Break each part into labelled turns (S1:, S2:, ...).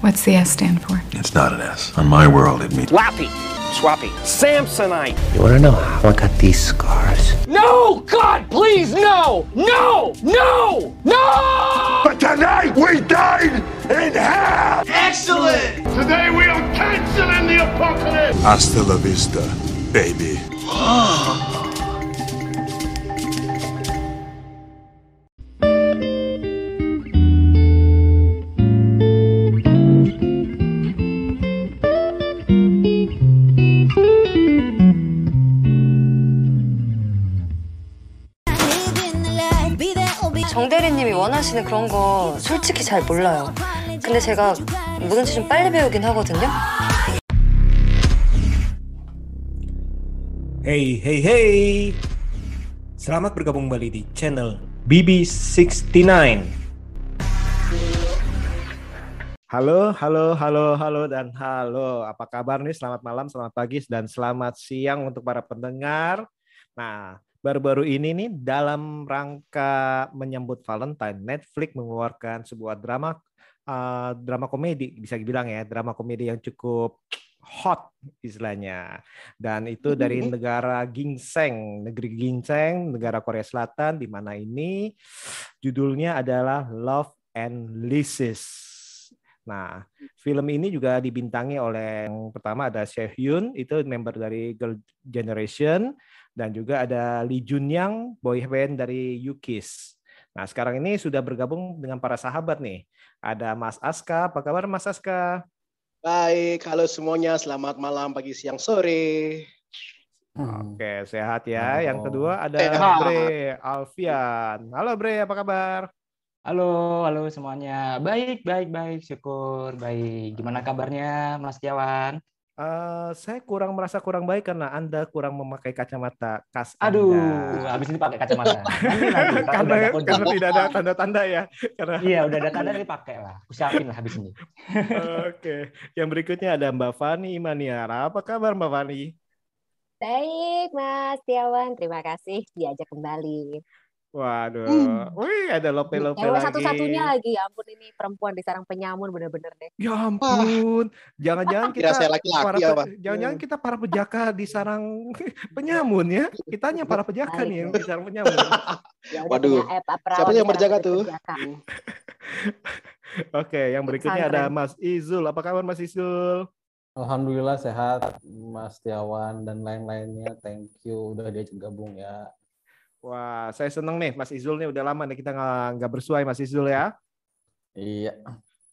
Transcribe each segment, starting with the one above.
S1: What's the S stand for?
S2: It's not an S. On my world, it means
S3: Lappy, Swappy, Samsonite.
S4: You wanna know how I got these scars?
S3: No! God, please, no! No! No! No!
S2: But tonight we dine in hell! Excellent!
S5: Today we are canceling the apocalypse!
S2: Hasta la vista, baby.
S6: Oh. 대리님이 원하시는 그런 거 솔직히 잘 몰라요. 근데 제가 뭐든지 좀 빨리 배우긴 하거든요.
S7: Hey, hey, hey. Selamat bergabung kembali di channel BB69. Halo, halo, halo, halo, dan halo. Apa kabar nih? Selamat malam, selamat pagi, dan selamat siang untuk para pendengar. Nah, baru-baru ini nih dalam rangka menyambut Valentine, Netflix mengeluarkan sebuah drama uh, drama komedi, bisa dibilang ya, drama komedi yang cukup hot istilahnya. Dan itu dari negara ginseng, negeri ginseng, negara Korea Selatan di mana ini judulnya adalah Love and Leases. Nah, film ini juga dibintangi oleh yang pertama ada Sehun, itu member dari Girl Generation, dan juga ada Lee Junyang, boy band dari Yukis. Nah, sekarang ini sudah bergabung dengan para sahabat nih. Ada Mas Aska, apa kabar Mas Aska?
S8: Baik, halo semuanya. Selamat malam, pagi, siang, sore.
S7: Oke, sehat ya. Yang
S4: Halo.
S7: kedua ada
S8: Sehat.
S7: Bre Alfian. Halo Bre, apa kabar?
S9: Halo, halo semuanya. Baik, baik, baik. Syukur, baik. Gimana kabarnya, Mas Tiawan?
S7: Eh, saya kurang merasa kurang baik karena Anda kurang memakai kacamata khas Anda.
S9: Aduh, habis ini pakai kacamata. Nanti, nanti,
S7: karena, karena tidak ada tanda-tanda ya. Karena
S9: Iya, udah ada tanda dipakai lah. Usiapin lah habis ini.
S7: Oke, yang berikutnya ada Mbak Fani Imaniara. Apa kabar Mbak Fani?
S10: Baik, Mas Tiawan. Terima kasih diajak kembali.
S7: Waduh,
S10: Hmm.
S7: wih ada lope-lope
S10: Cewek
S7: lagi.
S10: satu-satunya lagi. Ya ampun, ini perempuan di sarang penyamun bener-bener deh.
S7: Ya ampun, jangan-jangan kita
S8: saya laki-laki
S7: para
S8: apa?
S7: jangan-jangan kita para pejaka di sarang penyamun ya. Kitanya para pejaka nih yang di sarang penyamun.
S10: Ya
S8: Waduh,
S10: punya, eh,
S8: siapa yang berjaga tuh?
S7: Oke, yang berikutnya ada. Mas Izul. Apa kabar Mas Izul?
S4: Alhamdulillah sehat, Mas Tiawan dan lain-lainnya. Thank you udah diajak gabung ya.
S7: Wah, saya seneng nih Mas Izul nih udah lama nih kita nggak bersuai Mas Izul ya.
S4: Iya.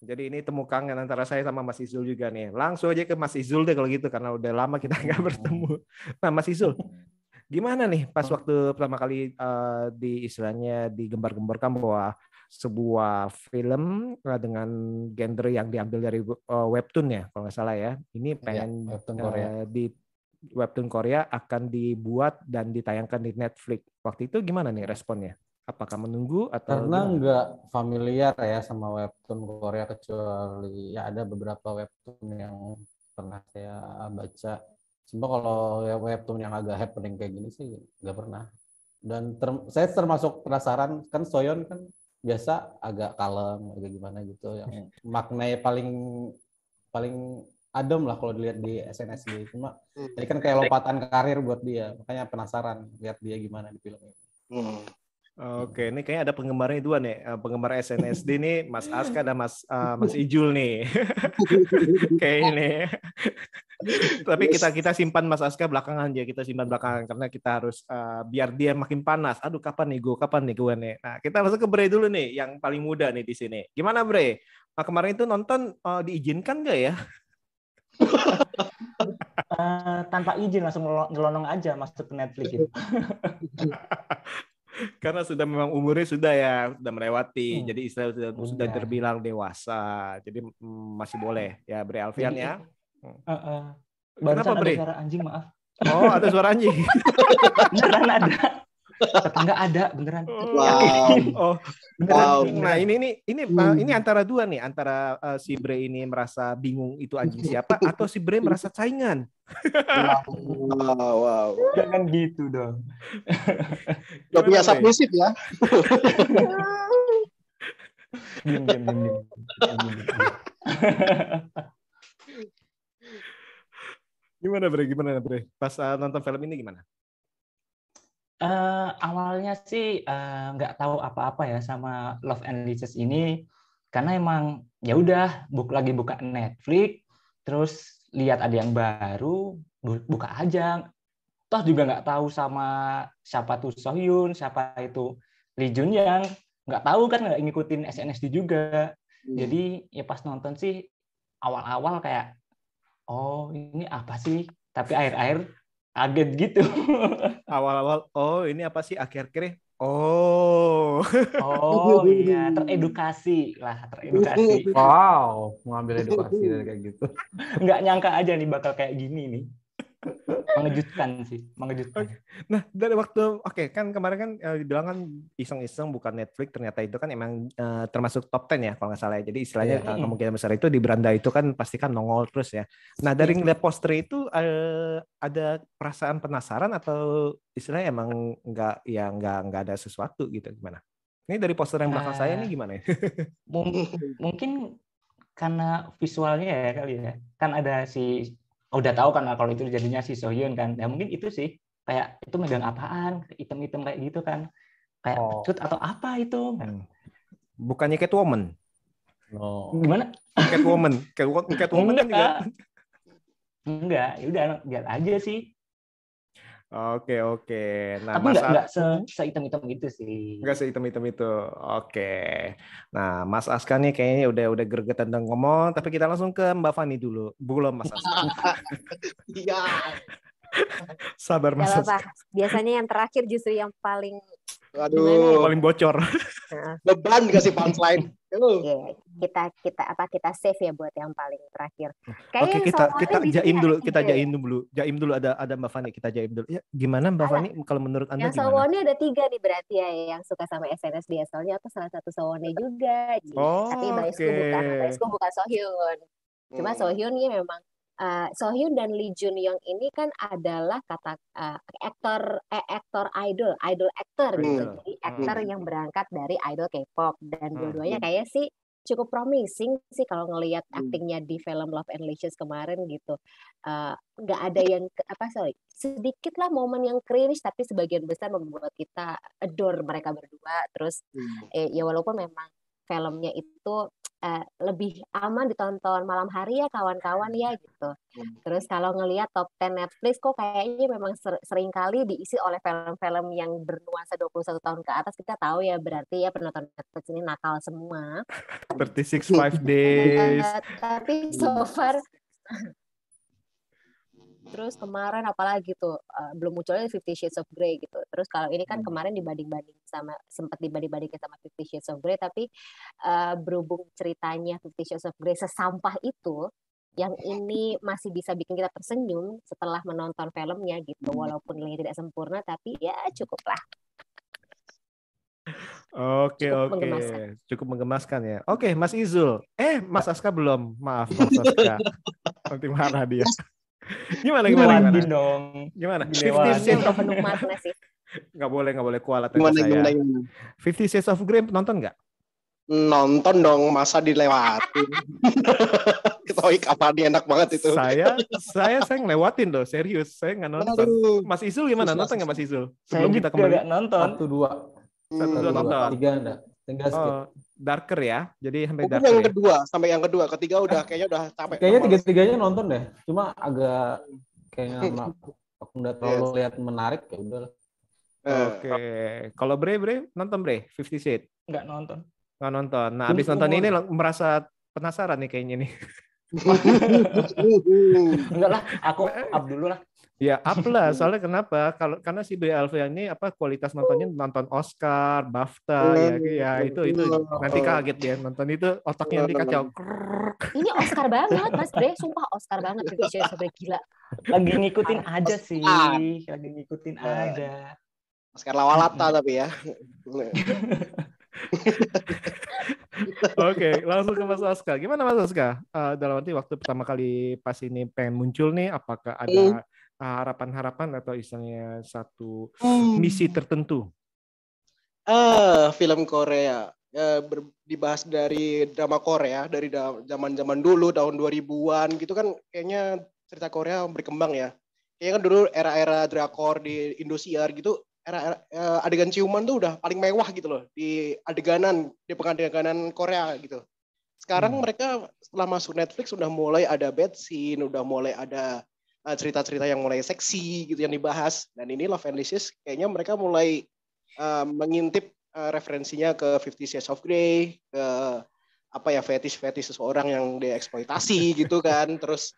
S7: Jadi ini temu kangen antara saya sama Mas Izul juga nih. Langsung aja ke Mas Izul deh kalau gitu karena udah lama kita nggak bertemu. Nah Mas Izul, gimana nih pas waktu pertama kali eh, di istilahnya digembar-gemborkan bahwa sebuah film eh, dengan genre yang diambil dari eh, webtoon ya kalau nggak salah ya. Ini pengen
S4: webtoon
S7: eh,
S4: Korea.
S7: di webtoon Korea akan dibuat dan ditayangkan di Netflix. Waktu itu gimana nih responnya? Apakah menunggu atau
S4: Karena
S7: gimana?
S4: nggak familiar ya sama webtoon Korea kecuali ya ada beberapa webtoon yang pernah saya baca. Cuma kalau ya webtoon yang agak happening kayak gini sih nggak pernah. Dan ter- saya termasuk penasaran kan Soyeon kan biasa agak kalem agak gimana gitu yang maknanya paling paling adem lah kalau dilihat di SNSD cuma ini kan kayak lompatan karir buat dia makanya penasaran lihat dia gimana di film ini.
S8: Hmm.
S7: Oke, ini kayaknya ada penggemarnya dua nih. Eh, Penggemar SNSD nih, Mas Aska dan Mas eh, Mas Ijul nih. Kayak ini. Tapi kita kita simpan Mas Aska belakangan aja, kita simpan belakangan karena kita harus eh, biar dia makin panas. Aduh, kapan nih gue? Kapan nih gue nih? Nah, kita masuk ke Bre dulu nih, yang paling muda nih di sini. Gimana Bre? Nah, kemarin itu nonton eh, diizinkan nggak ya?
S9: Eh, tanpa izin langsung nyelonong aja masuk ke Netflix itu.
S7: Karena sudah memang umurnya sudah ya, sudah melewati.
S9: Hmm.
S7: Jadi istilah sudah, sudah
S9: Udah.
S7: terbilang dewasa. Jadi mm, masih boleh ya Bre Alfian ya.
S9: Eh, eh.
S7: Kenapa Bre?
S9: suara anjing, maaf.
S7: Oh, ada suara anjing.
S9: Beneran ada. Tetangga ada, beneran.
S8: Wow.
S7: Oh,
S9: Beneran,
S8: Wow.
S7: nah ini ini ini uh, ini antara dua nih, antara uh, si Bre ini merasa bingung itu anjing siapa atau si Bre merasa saingan.
S8: Wow, wow.
S9: Jangan gitu dong.
S8: Gak punya submisif ya?
S7: Gimana Bre? Gimana Bre? Pas uh, nonton film ini gimana?
S9: Uh, awalnya sih uh, nggak tahu apa-apa ya sama Love and Leeches ini karena emang ya udah buk lagi buka Netflix terus lihat ada yang baru buka aja. Toh juga nggak tahu sama siapa tuh Sohyun siapa itu Lee Jun yang. Nggak tahu kan nggak ngikutin SNSD juga. Hmm. jadi ya pas nonton sih awal-awal kayak oh ini apa sih? Tapi akhir-akhir kaget gitu.
S7: Awal-awal, oh ini apa sih akhir-akhir? Oh.
S9: Oh iya, teredukasi lah, teredukasi.
S4: Wow, mengambil edukasi dari kayak gitu.
S9: Nggak nyangka aja nih bakal kayak gini nih mengejutkan sih, mengejutkan.
S7: Nah, dari waktu oke okay, kan kemarin kan uh, dibilang kan iseng-iseng bukan Netflix, ternyata itu kan emang uh, termasuk top 10 ya kalau nggak salah ya. Jadi istilahnya yeah. uh, kemungkinan besar itu di beranda itu kan pasti kan nongol terus ya. Nah, dari ngeliat poster itu uh, ada perasaan penasaran atau istilahnya emang nggak ya nggak nggak ada sesuatu gitu gimana? Ini dari poster yang belakang uh, saya ini gimana ya?
S9: mungkin karena visualnya ya kali ya. Kan ada si udah tahu kan kalau itu jadinya si Sohyun kan. Ya mungkin itu sih. Kayak itu megang apaan? Item-item kayak gitu kan. Kayak oh. pecut atau apa itu? Kan.
S7: bukannya Catwoman
S9: oh. gimana?
S7: Catwoman Catwoman Catwoman
S9: kan juga. Enggak. Ya udah lihat aja sih
S7: Oke oke.
S9: Nah, Tapi nggak nggak se seitem-item itu sih.
S7: Nggak seitem-item itu. Oke. Nah, Mas Aska nih kayaknya udah udah gregetan dan ngomong, tapi kita langsung ke Mbak Fani dulu. Belum Mas Aska.
S8: Iya.
S7: Sabar Mas.
S10: Biasanya yang terakhir justru yang paling
S7: Aduh, paling bocor.
S8: Beban dikasih punchline.
S10: Yeah, kita kita apa kita save ya buat yang paling terakhir.
S7: Kayaknya Oke, kita kita jaim dulu, kita jaim dulu. Jaim dulu ada ada Mbak Fani, kita jaim dulu. Ya, gimana Mbak Fani kalau menurut Anda
S10: yang
S7: gimana?
S10: Yang ada tiga nih berarti ya yang suka sama SNSD soalnya aku salah satu Sowonnya juga.
S7: Oh,
S10: Tapi Baisku okay. bukan Baisku bukan Sohyun. Cuma hmm. Sohyun ini memang uh, Sohyun dan Lee Jun Young ini kan adalah kata uh, aktor eh, aktor idol, idol actor hmm. gitu. Jadi aktor hmm. yang berangkat dari idol K-pop dan hmm. dua-duanya kayak sih cukup promising sih kalau ngelihat hmm. aktingnya di film Love and Licious kemarin gitu. Uh, nggak ada yang apa sorry sedikit lah momen yang cringe tapi sebagian besar membuat kita adore mereka berdua terus hmm. eh, ya walaupun memang filmnya itu uh, lebih aman ditonton malam hari ya kawan-kawan ya gitu. Hmm. Terus kalau ngelihat top 10 Netflix kok kayaknya memang ser sering kali diisi oleh film-film yang bernuansa 21 tahun ke atas kita tahu ya berarti ya penonton Netflix ini nakal semua.
S7: 36 five days.
S10: Uh, tapi so far Terus kemarin apalagi tuh uh, belum munculnya Fifty Shades of Grey gitu. Terus kalau ini kan hmm. kemarin dibanding-banding sama sempat dibanding-bandingkan sama Fifty Shades of Grey tapi uh, berhubung ceritanya Fifty Shades of Grey sesampah itu yang ini masih bisa bikin kita tersenyum setelah menonton filmnya gitu hmm. walaupun nilainya tidak sempurna tapi ya cukuplah
S7: Oke oke, okay. cukup menggemaskan ya. Oke, okay, Mas Izul. Eh, Mas Aska belum. Maaf, Mas Aska. Nanti marah dia gimana gimana gimana?
S9: dong.
S7: Gimana? Fifty Shades of sih. Gak boleh gak boleh kualat gimana, saya. Gimana, gimana? Fifty Shades of Grey nonton nggak?
S8: Nonton dong, masa dilewati. Ketahui kapan enak banget itu.
S7: Saya saya saya ngelewatin loh, serius. Saya nggak nonton. Aduh. Mas Isul gimana? Nonton nggak Mas Isul?
S9: Sebelum saya kita kembali. nonton.
S4: Satu dua.
S7: Satu dua nonton.
S4: Tiga enggak. Tinggal skip. Oh,
S7: darker ya. Jadi sampai
S8: darker. yang ya? kedua, sampai yang kedua, ketiga udah kayaknya udah capek.
S4: Kayaknya tiga-tiganya nonton deh. Cuma agak kayaknya aku nggak terlalu yes. lihat menarik ya udah.
S7: Eh, Oke. Okay. Kalau Bre Bre nonton Bre Fifty Shades?
S9: Enggak nonton.
S7: Enggak nonton. Nah, abis nonton ini merasa penasaran nih kayaknya nih.
S9: Enggak lah, aku up dulu lah.
S7: Ya up lah, soalnya kenapa? Kalau karena si Bea Alvia ini apa kualitas nontonnya nonton Oscar, BAFTA, ya, ya itu itu nanti kaget ya nonton itu otaknya nanti kacau.
S10: Ini Oscar banget, Mas Bre, sumpah Oscar banget Fifty sampai gila.
S9: Lagi ngikutin aja sih, lagi ngikutin aja.
S8: Oscar lawalata tapi ya.
S7: Oke, okay, langsung ke Mas Oska. Gimana Mas Oska? Uh, dalam arti waktu pertama kali pas ini pengen muncul nih, apakah ada mm harapan-harapan atau istilahnya satu hmm. misi tertentu?
S8: Ah, film Korea. eh, ber- dibahas dari drama Korea dari da- zaman-zaman dulu tahun 2000-an gitu kan kayaknya cerita Korea berkembang ya. Kayaknya kan dulu era-era drakor di Indosiar gitu era, eh, adegan ciuman tuh udah paling mewah gitu loh di adeganan di pengadeganan Korea gitu. Sekarang mereka setelah masuk Netflix udah mulai ada bed scene, udah mulai ada uh, cerita-cerita yang mulai seksi gitu yang dibahas. Dan ini Love and Lysis kayaknya mereka mulai uh, mengintip uh, referensinya ke Fifty Shades of Grey, ke apa ya fetish-fetish seseorang yang dieksploitasi gitu kan. Terus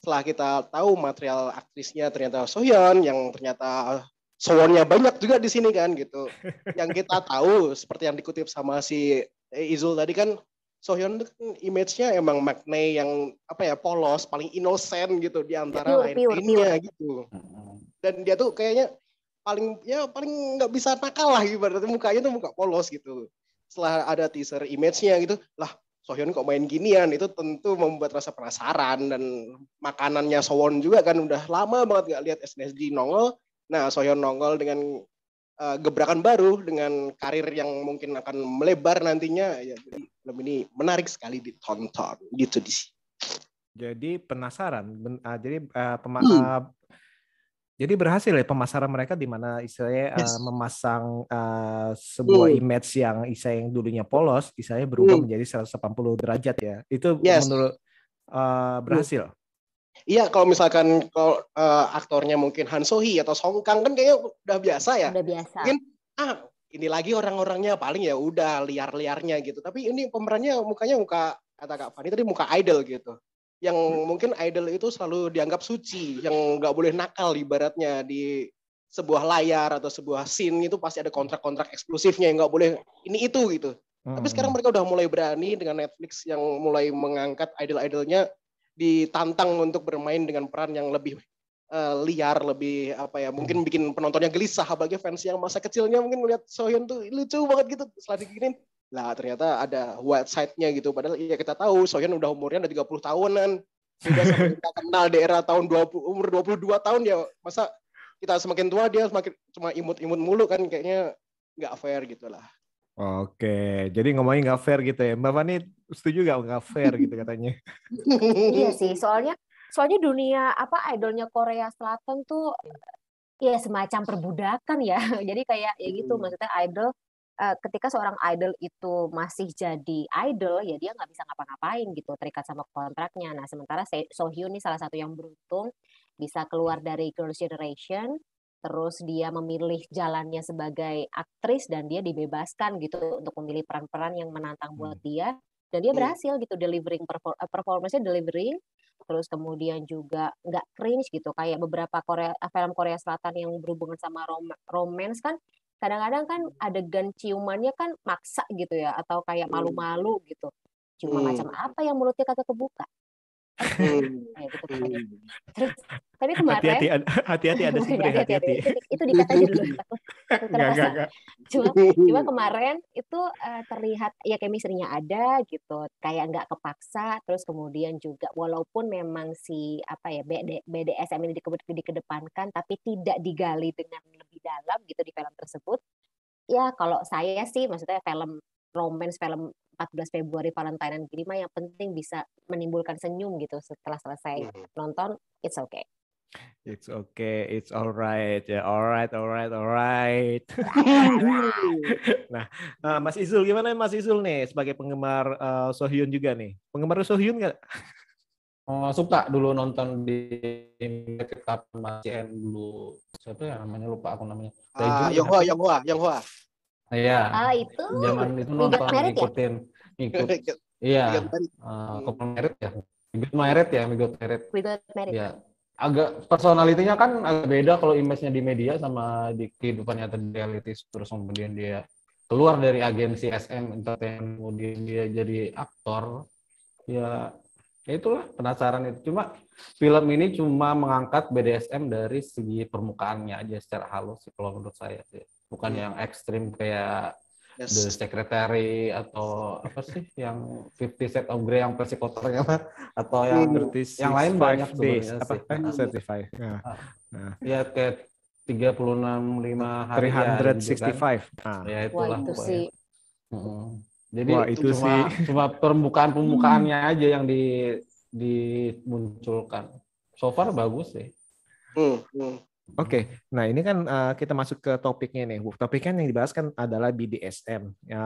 S8: setelah kita tahu material aktrisnya ternyata Soyeon yang ternyata Sowonnya banyak juga di sini kan gitu. Yang kita tahu seperti yang dikutip sama si Izul tadi kan Sohyun itu kan image-nya emang maknae yang apa ya polos, paling innocent gitu di antara lain-lainnya gitu. Dan dia tuh kayaknya paling ya paling nggak bisa nakal lah ibaratnya mukanya tuh muka polos gitu. Setelah ada teaser image-nya gitu, lah Sohyun kok main ginian itu tentu membuat rasa penasaran dan makanannya Sowon juga kan udah lama banget nggak lihat SNSD nongol. Nah Sohyun nongol dengan uh, gebrakan baru dengan karir yang mungkin akan melebar nantinya ya jadi film ini menarik sekali ditonton gitu di sini.
S7: Jadi penasaran. Ben- ah, jadi ah, pema- ah, jadi berhasil ya pemasaran mereka di mana istilahnya ah,
S8: Yes.
S7: memasang ah, sebuah
S8: Hmm.
S7: image yang istilahnya yang dulunya polos, istilahnya berubah
S8: Hmm.
S7: menjadi 180 derajat ya. Itu
S8: Yes.
S7: menurut ah, berhasil.
S8: Iya kalau misalkan kalau uh, aktornya mungkin Han So Hee atau Song Kang kan kayaknya udah biasa ya.
S10: Udah biasa.
S8: Mungkin ah ini lagi orang-orangnya paling ya udah liar-liarnya gitu. Tapi ini pemerannya mukanya muka kata Kak Fani tadi muka idol gitu. Yang mungkin idol itu selalu dianggap suci, yang nggak boleh nakal ibaratnya di sebuah layar atau sebuah scene itu pasti ada kontrak-kontrak eksklusifnya yang nggak boleh ini itu gitu. Tapi
S7: Hmm.
S8: sekarang mereka udah mulai berani dengan Netflix yang mulai mengangkat idol-idolnya ditantang untuk bermain dengan peran yang lebih eh, liar, lebih apa ya, mungkin bikin penontonnya gelisah apalagi fans yang masa kecilnya mungkin melihat Sohyun tuh lucu banget gitu setelah diginin. Lah ternyata ada white side-nya gitu. Padahal ya kita tahu Sohyun udah umurnya udah 30 tahunan. Sudah kita kenal di era tahun 20 umur 22 tahun ya. Masa kita semakin tua dia semakin cuma imut-imut mulu kan kayaknya nggak fair gitu lah.
S7: Oke, jadi ngomongin nggak fair gitu ya. Mbak Fani setuju nggak nggak fair gitu katanya?
S10: Iya sih, soalnya soalnya dunia apa idolnya Korea Selatan tuh ya semacam perbudakan ya. Jadi kayak ya gitu
S8: Hmm.
S10: maksudnya idol eh, ketika seorang idol itu masih jadi idol ya dia nggak bisa ngapa-ngapain gitu terikat sama kontraknya. Nah sementara Se- Sohyun ini salah satu yang beruntung bisa keluar dari Girls' Generation terus dia memilih jalannya sebagai aktris dan dia dibebaskan gitu untuk memilih peran-peran yang menantang buat dia dan dia
S8: Hmm.
S10: berhasil gitu delivering perfor- eh, performance-nya delivering terus kemudian juga nggak cringe gitu kayak beberapa Korea film Korea Selatan yang berhubungan sama rom romance kan kadang-kadang kan adegan ciumannya kan maksa gitu ya atau kayak
S8: Hmm.
S10: malu-malu gitu ciuman
S8: Hmm.
S10: macam apa yang mulutnya kagak kebuka
S8: Hmm.
S10: kayak gitu pokoknya. Terus tapi kemarin
S7: Hati-hati, hati-hati ada sumber
S10: Hati-hati, itu, itu dikat aja dulu. Takut takut
S7: Enggak, enggak,
S10: terpaksa
S7: enggak.
S10: cuma cuma kemarin itu eh, terlihat ya chemistry-nya ada gitu. Kayak nggak kepaksa. Terus kemudian juga walaupun memang si apa ya BD, BDSM ini dike- dikedepankan tapi tidak digali dengan lebih dalam gitu di film tersebut. Ya kalau saya sih maksudnya film romance film 14 Februari Valentinean gini mah yang penting bisa menimbulkan senyum gitu setelah selesai nonton it's okay
S7: It's okay, it's alright ya, alright, alright, alright. nah, eh, Mas Izul gimana Mas Izul nih sebagai penggemar eh, Sohyun juga nih? Penggemar Sohyun nggak?
S4: Oh, suka dulu nonton di Kapan masih dulu siapa ya namanya lupa aku namanya.
S8: Ah,
S4: apa?
S8: Yonghwa, Yonghwa.
S4: Iya.
S10: ah itu
S4: Zaman itu nonton
S10: ya?
S4: ngikutin ngikut.
S8: We
S4: Iya. Uh, couple merit ya. We got married ya, we got married.
S10: We Got Married
S4: Ya. Agak personalitinya kan agak beda kalau image-nya di media sama di kehidupan nyata di reality terus kemudian dia keluar dari agensi SM Entertainment kemudian dia jadi aktor ya ya itulah penasaran itu cuma film ini cuma mengangkat BDSM dari segi permukaannya aja secara halus sih kalau menurut saya sih bukan yang ekstrim kayak
S8: Yes.
S4: The Secretary atau apa sih yang Fifty Shades of Grey yang versi kotornya mah atau yang
S8: Hmm.
S4: yang lain
S7: 36
S4: banyak
S7: days,
S4: sebenarnya
S7: apa?
S4: sih. Nah,
S7: certified. Nah,
S4: Ah.
S7: nah.
S4: ya kayak 36 5 hari ya, gitu kan.
S7: 365. Nah,
S4: Ya
S10: Wah
S4: itulah
S10: itu
S4: pokoknya.
S10: sih
S4: Mm-mm. Jadi
S7: Wah, itu
S4: cuma,
S7: sih.
S4: cuma permukaan permukaannya aja yang di dimunculkan. So far bagus sih.
S8: Hmm, hmm.
S7: Oke, nah ini kan uh, kita masuk ke topiknya nih. Topiknya yang dibahas kan adalah BDSM, ya,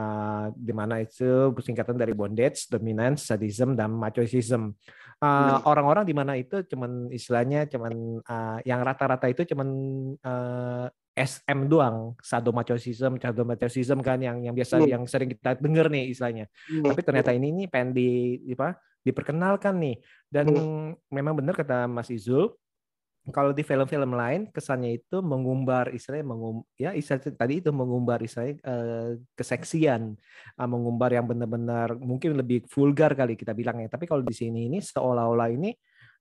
S7: di mana itu singkatan dari bondage, dominance, sadism, dan machoism. Uh, Orang-orang di mana itu cuman istilahnya cuman uh, yang rata-rata itu cuman uh, SM doang, sadomasochism, sadomasochism kan yang yang biasa
S8: Hmm.
S7: yang sering kita dengar nih istilahnya.
S8: Hmm.
S7: Tapi ternyata ini nih pengen di, di apa? diperkenalkan nih. Dan
S8: Hmm.
S7: memang benar kata Mas Izul, kalau di film-film lain kesannya itu mengumbar istilahnya mengum ya istilah tadi itu mengumbar istilahnya eh, keseksian eh, mengumbar yang benar-benar mungkin lebih vulgar kali kita bilangnya tapi kalau di sini ini seolah-olah ini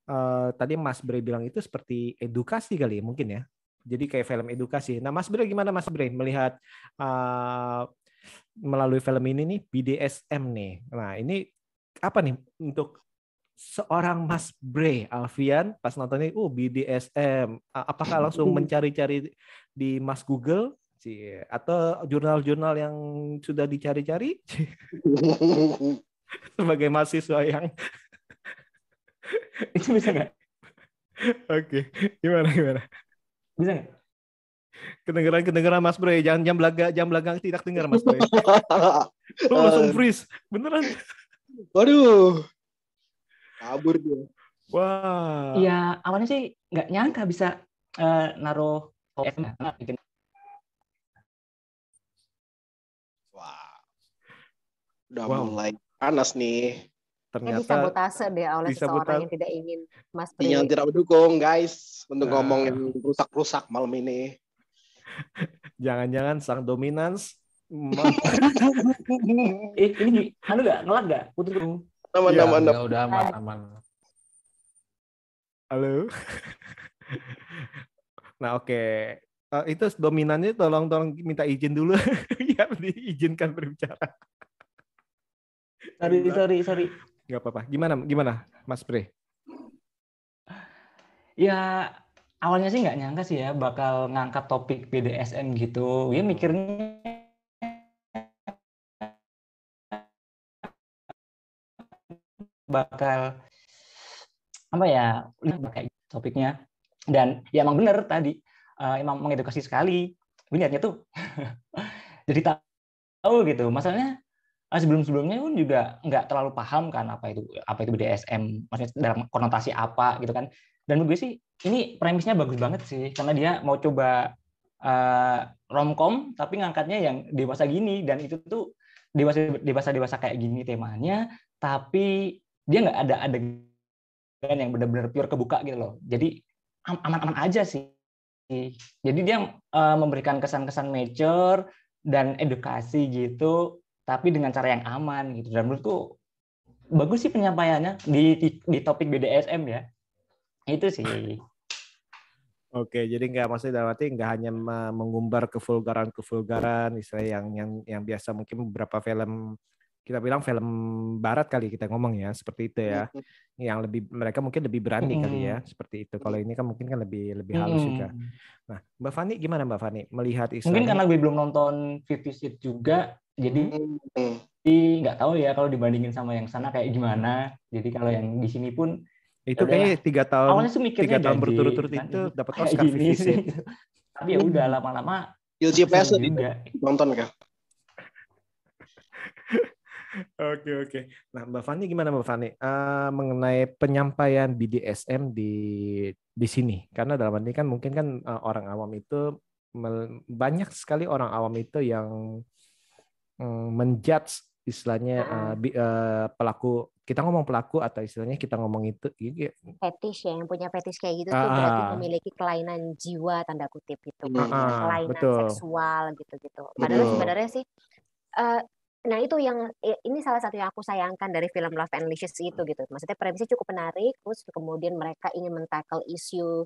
S7: eh, tadi Mas Bre bilang itu seperti edukasi kali ya, mungkin ya. Jadi kayak film edukasi. Nah Mas Bre gimana Mas Bre melihat eh, melalui film ini nih BDSM nih? Nah ini apa nih untuk seorang Mas Bre Alfian pas nonton ini, oh BDSM, A- apakah langsung mencari-cari di Mas Google? Cie, atau jurnal-jurnal yang sudah dicari-cari? Sebagai mahasiswa yang
S9: Itu bisa nggak?
S7: oke gimana gimana?
S9: Bisa nggak?
S7: kedengeran kedengeran Mas Bre jangan jam belaga jam belakang tidak dengar Mas Bre. Oh, langsung freeze beneran.
S8: Waduh. Kabur dia.
S7: wah
S9: Iya, awalnya sih nggak nyangka bisa eh, naruh bikin
S8: Wah. Udah
S7: Wow.
S8: mulai panas nih.
S7: Ternyata
S10: disabotase deh oleh
S7: disabotase.
S10: seseorang yang tidak ingin Mas Bre.
S8: Yang tidak mendukung guys untuk
S7: Nah.
S8: ngomong yang rusak-rusak malam ini.
S7: jangan-jangan sang dominans
S9: eh ini anu nggak ngelag nggak putus
S7: Iya,
S8: nama
S4: Udah, udah aman, aman.
S7: Halo. Nah oke, Eh, itu dominannya tolong tolong minta izin dulu ya diizinkan berbicara.
S9: sorry sorry sorry
S7: Gak apa-apa. Gimana gimana Mas Bre?
S9: ya awalnya sih nggak nyangka sih ya bakal ngangkat topik BDSM gitu ya mikirnya bakal apa ya kayak topiknya. Dan ya emang bener tadi eh, emang mengedukasi sekali. Niatnya tuh jadi tahu gitu. Masalahnya eh, sebelum-sebelumnya pun juga nggak terlalu paham kan apa itu apa itu BDSM maksudnya dalam konotasi apa gitu kan. Dan menurut gue sih ini premisnya bagus banget sih. Karena dia mau coba eh, romcom tapi ngangkatnya yang dewasa gini. Dan itu tuh dewasa dewasa dewasa kayak gini temanya. Tapi dia nggak ada adegan yang benar-benar pure kebuka gitu loh. Jadi am- aman-aman aja sih. Jadi dia eh, memberikan kesan-kesan mature dan edukasi gitu tapi dengan cara yang aman gitu. Dan menurutku bagus sih penyampaiannya di, di, di topik BDSM ya. Itu sih.
S7: Oke, jadi nggak maksudnya dalam arti nggak hanya me- mengumbar kevulgaran-kevulgaran, istilah yang yang yang biasa mungkin beberapa film kita bilang film barat kali kita ngomong ya, seperti itu ya. Yang lebih mereka mungkin lebih berani kali ya, seperti itu. Kalau ini kan mungkin kan lebih lebih halus juga.
S9: Mm.
S7: Nah, Mbak Fani gimana Mbak Fani melihat
S9: mungkin
S7: istilahnya?
S9: karena gue belum nonton Fifty Shades juga jadi
S8: Hmm.
S9: nggak tahu ya kalau dibandingin sama yang sana kayak gimana jadi kalau yang di sini pun
S7: itu
S9: ya
S7: kayaknya
S9: udahlah.
S7: tiga tahun
S9: awalnya sih mikirnya
S7: tiga tahun berturut-turut
S9: kan,
S7: itu dapat
S9: kayak
S7: Oscar Fifty. Shades.
S9: tapi ya udah lama-lama
S8: Guilty pleasure
S9: juga
S8: nonton kah?
S7: Oke oke. Nah Mbak Fani gimana Mbak Fani Eh, mengenai penyampaian BDSM di di sini? Karena dalam arti kan mungkin kan eh, orang awam itu banyak sekali orang awam itu yang mm, menjudge istilahnya eh, bi- eh, pelaku kita ngomong pelaku atau istilahnya kita ngomong itu iya,
S10: fetish ya yang punya fetish kayak gitu tuh
S7: Ah,
S10: berarti
S7: ah.
S10: memiliki kelainan jiwa tanda kutip gitu kan
S7: Ah, ah,
S10: kelainan
S7: betul.
S10: seksual gitu-gitu padahal
S7: Betul.
S10: sebenarnya sih eh, nah itu yang ini salah satu yang aku sayangkan dari film Love and Licious itu gitu. Maksudnya premisnya cukup menarik terus kemudian mereka ingin mentackle isu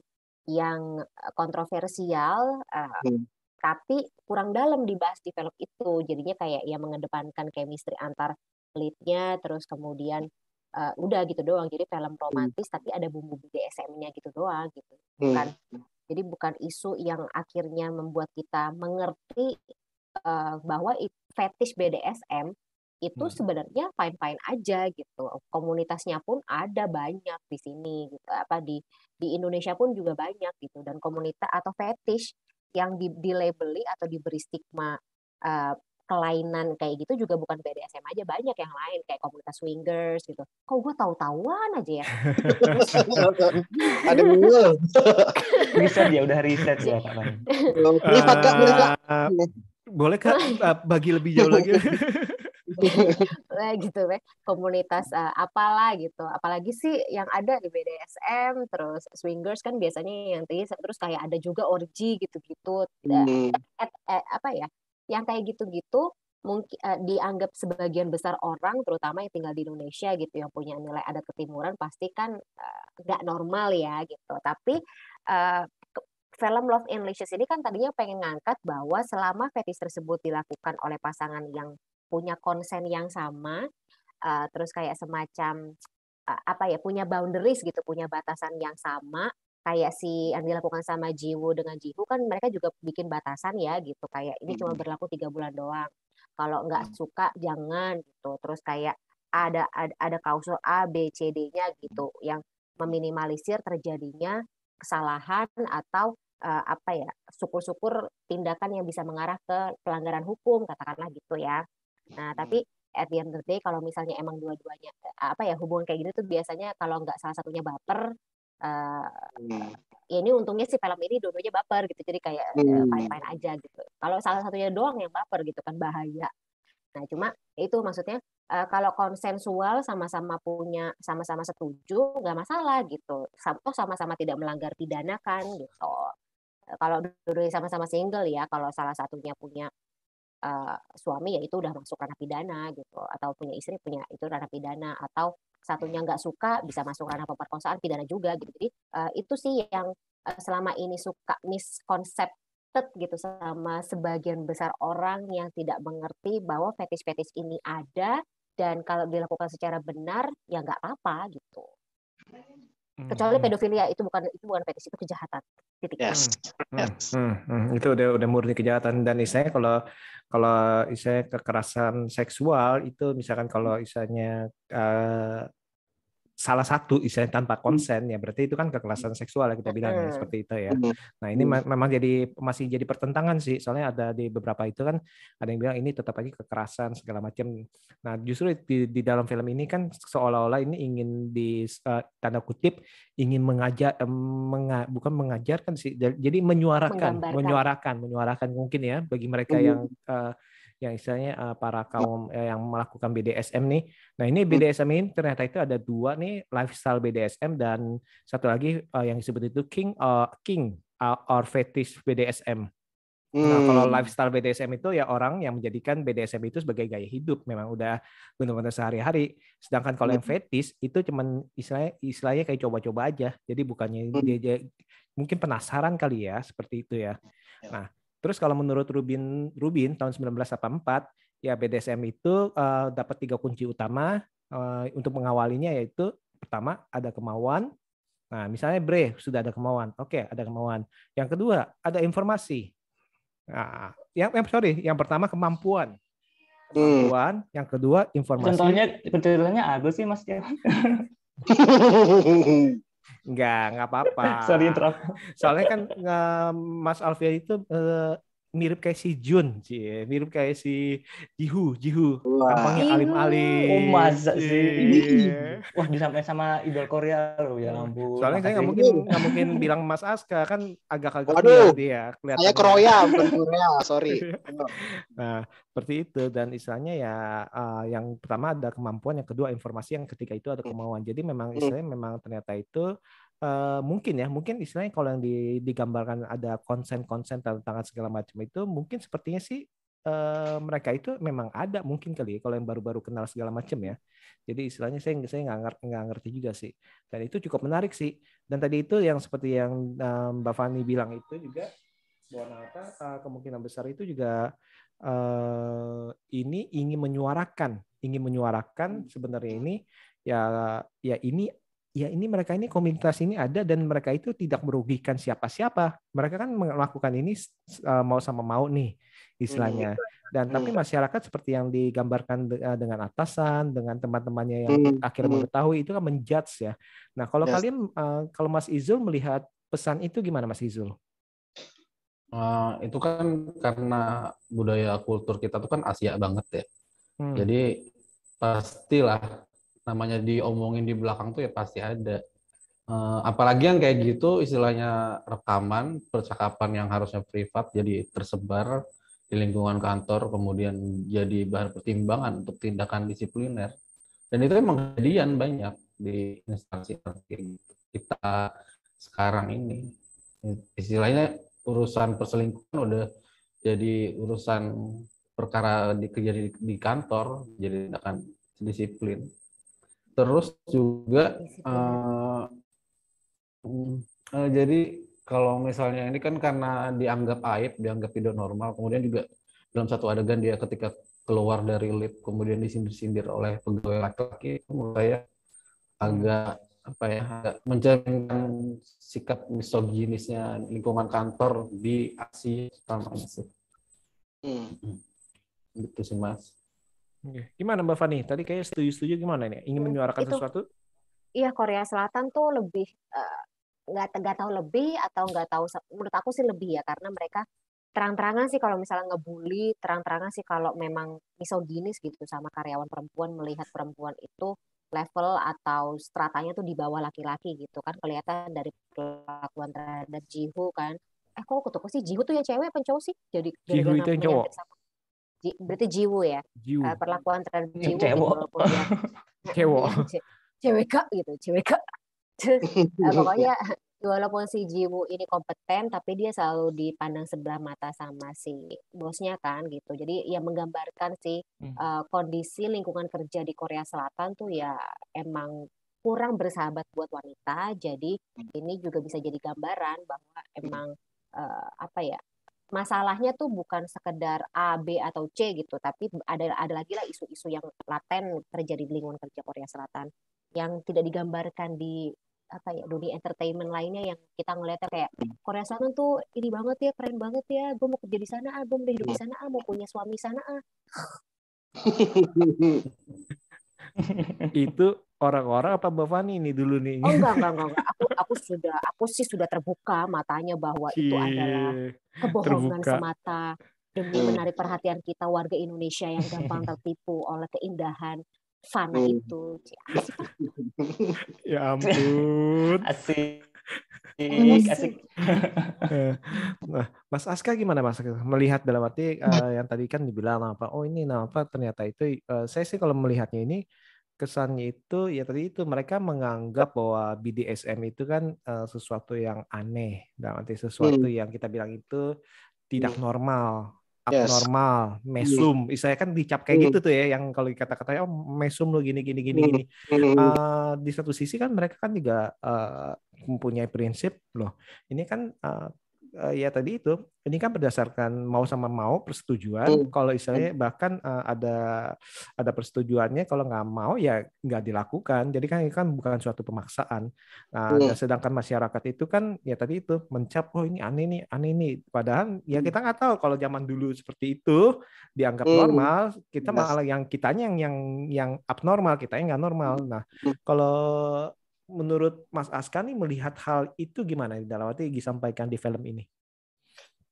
S10: yang eh, kontroversial
S8: Hmm.
S10: tapi kurang dalam dibahas di film itu. Jadinya kayak ya mengedepankan chemistry antar leadnya terus kemudian eh, udah gitu doang. Jadi film romantis tapi ada bumbu BDSM-nya gitu doang gitu. Bukan jadi bukan isu yang akhirnya membuat kita mengerti eh, bahwa fetish BDSM itu
S7: Hmm.
S10: sebenarnya fine-fine aja gitu. Komunitasnya pun ada banyak di sini gitu. Apa di di Indonesia pun juga banyak gitu dan komunitas atau fetish yang di, dilabeli atau diberi stigma uh, kelainan kayak gitu juga bukan BDSM aja banyak yang lain kayak komunitas swingers gitu. Kok gue tahu-tahuan aja ya.
S8: Ada Google.
S9: riset ya udah riset ya Kak
S8: kak, boleh kak.
S7: Bagi lebih jauh lagi?
S10: Nah, gitu ya komunitas uh, apalah gitu apalagi sih yang ada di BDSM terus swingers kan biasanya yang tadi terus kayak ada juga orgy gitu-gitu
S8: Hmm.
S10: eh, eh, apa ya yang kayak gitu-gitu mungkin eh, dianggap sebagian besar orang terutama yang tinggal di Indonesia gitu yang punya nilai adat ketimuran pasti kan nggak normal ya gitu tapi eh, ke- film Love and Licious ini kan tadinya pengen ngangkat bahwa selama fetish tersebut dilakukan oleh pasangan yang punya konsen yang sama eh, terus kayak semacam eh, apa ya punya boundaries gitu punya batasan yang sama kayak si yang dilakukan sama Jiwoo dengan Jihu kan mereka juga bikin batasan ya gitu kayak ini cuma berlaku tiga bulan doang. Kalau nggak suka jangan gitu. Terus kayak ada ada, ada klausul A B C D-nya gitu yang meminimalisir terjadinya kesalahan atau eh, apa ya syukur-syukur tindakan yang bisa mengarah ke pelanggaran hukum katakanlah gitu ya. Nah tapi at the end of the day kalau misalnya emang dua-duanya eh, apa ya hubungan kayak gini tuh biasanya kalau nggak salah satunya baper eh,
S8: Hmm.
S10: ya ini untungnya si film ini dua-duanya baper gitu jadi kayak eh,
S8: Hmm.
S10: fine-fine aja gitu. Kalau salah satunya doang yang baper gitu kan bahaya. Nah cuma itu maksudnya eh, kalau konsensual sama-sama punya sama-sama setuju nggak masalah gitu. Sam- toh sama-sama tidak melanggar pidana kan gitu. Eh, kalau dua-duanya sama-sama single ya kalau salah satunya punya eh, suami ya itu udah masuk ranah pidana gitu. Atau punya istri punya itu ranah pidana. Atau satunya nggak suka bisa masuk ranah pemerkosaan pidana juga gitu. Jadi eh, itu sih yang eh, selama ini suka misconcepted gitu sama sebagian besar orang yang tidak mengerti bahwa fetish-fetish ini ada. Dan kalau dilakukan secara benar ya nggak apa-apa gitu kecuali
S7: Hmm.
S10: pedofilia itu bukan itu bukan fetish itu kejahatan titik
S8: Yes.
S7: Hmm,
S8: Yes.
S7: hmm, hmm. itu udah udah murni kejahatan dan istilahnya kalau kalau istilahnya kekerasan seksual itu misalkan kalau istilahnya eh, salah satu istilahnya tanpa konsen ya berarti itu kan kekerasan seksual ya kita bilang ya seperti itu ya.
S8: Hmm.
S7: Nah ini me- memang jadi masih jadi pertentangan sih soalnya ada di beberapa itu kan ada yang bilang ini tetap lagi kekerasan segala macam. Nah justru di, di dalam film ini kan seolah-olah ini ingin di eh, tanda kutip ingin mengajar em, menga- bukan mengajarkan sih jadi menyuarakan menyuarakan menyuarakan mungkin ya bagi mereka
S8: Mhm.
S7: yang eh, yang istilahnya eh, para kaum eh, yang melakukan BDSM nih. Nah ini BDSM ini ternyata itu ada dua nih lifestyle BDSM dan satu lagi eh, yang disebut itu king uh, king uh, or fetish BDSM. Nah, kalau
S8: Hmm.
S7: lifestyle BDSM itu ya orang yang menjadikan BDSM itu sebagai gaya hidup, memang udah benar-benar sehari-hari. Sedangkan kalau yang fetish itu cuman istilahnya istilahnya kayak coba-coba aja. Jadi bukannya
S8: Hmm.
S7: dia, dia- mungkin penasaran kali ya seperti itu ya.
S8: Ya.
S7: Nah, terus kalau menurut Rubin Rubin tahun 1984 ya BDSM itu eh, dapat tiga kunci utama eh, untuk mengawalinya yaitu pertama ada kemauan. Nah, misalnya Bre sudah ada kemauan. Oke, ada kemauan. Yang kedua, ada informasi. Nah, yang, yang sorry, yang pertama kemampuan.
S8: Hmm.
S7: Kemampuan, yang kedua informasi.
S9: Contohnya contohnya Agus sih Mas.
S7: Enggak, enggak apa-apa.
S9: Sorry interrupt.
S7: Soalnya kan eh, Mas Alfian itu eh, mirip kayak si Jun, sih, mirip kayak si Jihu, Jihu. Tampangnya
S10: Jihu.
S7: alim-alim.
S9: Oh, masa sih?
S7: Iya.
S9: Wah, disampaikan sama idol Korea loh ya ampun.
S7: Soalnya saya nggak mungkin nggak mungkin bilang Mas Aska kan agak-agak
S8: Waduh.
S7: dia kelihatannya.
S8: Saya Korea, bukan Korea. Sorry.
S7: Nah, seperti itu dan istilahnya ya eh, yang pertama ada kemampuan, yang kedua informasi, yang ketiga itu ada kemauan. Jadi memang
S8: Hmm.
S7: istilahnya memang ternyata itu eh, mungkin ya, mungkin istilahnya kalau yang di- digambarkan ada konsen-konsen tentang segala macam itu mungkin sepertinya sih eh, mereka itu memang ada mungkin kali ya, kalau yang baru-baru kenal segala macam ya. Jadi istilahnya saya saya nggak ngerti, ngerti juga sih. Dan itu cukup menarik sih. Dan tadi itu yang seperti yang eh, Mbak Fani bilang itu juga bahwa apa eh, kemungkinan besar itu juga eh, ini ingin menyuarakan, ingin menyuarakan sebenarnya ini ya ya ini ya ini mereka ini komunitas ini ada dan mereka itu tidak merugikan siapa-siapa. Mereka kan melakukan ini eh, mau sama mau nih istilahnya. dan tapi
S8: Hmm.
S7: masyarakat seperti yang digambarkan de- eh, dengan atasan, dengan teman-temannya yang
S8: Hmm,
S7: akhirnya
S8: hmm.
S7: mengetahui itu kan menjudge ya. Nah, kalau
S8: Yes.
S7: kalian eh, kalau Mas Izul melihat pesan itu gimana Mas Izul?
S1: Eh, itu kan karena budaya kultur kita tuh kan Asia banget ya.
S7: Hmm.
S1: Jadi pastilah namanya diomongin di belakang tuh ya pasti ada. Eh, apalagi yang kayak gitu istilahnya rekaman, percakapan yang harusnya privat jadi tersebar di lingkungan kantor kemudian jadi bahan pertimbangan untuk tindakan disipliner. Dan itu emang kejadian banyak di instansi kita sekarang ini. Istilahnya urusan perselingkuhan udah jadi urusan perkara di kejadian di kantor jadi tindakan disiplin. Terus juga eh, mm, eh, jadi kalau misalnya ini kan karena dianggap aib, dianggap tidak normal, kemudian juga dalam satu adegan dia ketika keluar dari lift kemudian disindir-sindir oleh pegawai laki-laki, menurut saya agak apa ya, agak mencerminkan sikap misoginisnya lingkungan kantor di Asia utamanya sih.
S8: Hmm.
S1: Gitu sih Mas.
S7: Oke. Gimana Mbak Fani? Tadi kayak setuju-setuju gimana ini? Ingin menyuarakan
S10: itu-
S7: sesuatu?
S10: Iya Korea Selatan tuh lebih eh, nggak nggak tahu lebih atau nggak tahu menurut aku sih lebih ya karena mereka terang-terangan sih kalau misalnya ngebully terang-terangan sih kalau memang misoginis gitu sama karyawan perempuan melihat perempuan itu level atau stratanya tuh di bawah laki-laki gitu kan kelihatan dari perlakuan terhadap Jiho kan eh kok ketukar sih Jiho tuh yang cewek apa yang cowok sih jadi
S7: Jiho itu yang cowok.
S10: Berarti Jiwo ya
S7: Jiwo.
S10: Eh, perlakuan terhadap
S9: Yang
S10: Jiwo
S9: cewek.
S7: Cewek.
S10: Ce- cewek gitu cewek Eh, pokoknya walaupun si Jiwo ini kompeten tapi dia selalu dipandang sebelah mata sama si bosnya kan gitu jadi ya menggambarkan sih
S9: Hmm.
S10: eh, kondisi lingkungan kerja di Korea Selatan tuh ya emang kurang bersahabat buat wanita jadi ini juga bisa jadi gambaran bahwa emang eh, apa ya masalahnya tuh bukan sekedar A, B atau C gitu, tapi ada ada lagi lah isu-isu yang laten terjadi di lingkungan kerja Korea Selatan yang tidak digambarkan di apa ya dunia entertainment lainnya yang kita ngeliatnya kayak Korea Selatan tuh ini banget ya keren banget ya gue mau kerja di sana ah gue mau hidup di sana ah mau punya suami sana ah
S7: Itu orang-orang apa Mbak Fani ini dulu nih?
S10: oh enggak enggak enggak, enggak. aku aku sudah aku sih sudah terbuka matanya bahwa itu adalah
S7: Cie,
S10: kebohongan
S7: terbuka.
S10: semata demi menarik perhatian kita warga Indonesia yang gampang tertipu oleh keindahan fana
S8: Hmm.
S10: itu Cie, asik.
S7: Ya ampun.
S9: Asik.
S10: Asik.
S9: Asik.
S7: Eh, Nah, Mas Aska gimana Mas melihat dalam arti eh, yang tadi kan dibilang apa? Oh ini nah apa ternyata itu eh, saya sih kalau melihatnya ini kesannya itu ya tadi itu mereka menganggap bahwa BDSM itu kan eh, sesuatu yang aneh, dalam arti sesuatu
S8: Hmm.
S7: yang kita bilang itu tidak
S8: Hmm.
S7: normal,
S8: Yes.
S7: abnormal, mesum. Saya kan dicap kayak
S8: Hmm.
S7: gitu tuh ya, yang kalau kata-katanya oh mesum lo gini gini gini
S8: Hmm.
S7: gini.
S8: Hmm.
S7: Eh, di satu sisi kan mereka kan juga eh, mempunyai prinsip loh. Ini kan eh, eh, ya tadi itu, ini kan berdasarkan mau sama mau persetujuan.
S8: Hmm.
S7: Kalau istilahnya bahkan eh, ada ada persetujuannya, kalau nggak mau ya nggak dilakukan. Jadi kan ini kan bukan suatu pemaksaan. Nah,
S8: Hmm.
S7: dan sedangkan masyarakat itu kan ya tadi itu mencap oh ini aneh nih, aneh nih. Padahal ya kita nggak tahu kalau zaman dulu seperti itu dianggap
S8: Hmm.
S7: normal, kita
S8: Yes.
S7: malah yang kitanya yang yang yang abnormal, kitanya nggak normal. Nah,
S8: Hmm.
S7: kalau menurut Mas Aska nih melihat hal itu gimana dalam arti disampaikan di film ini?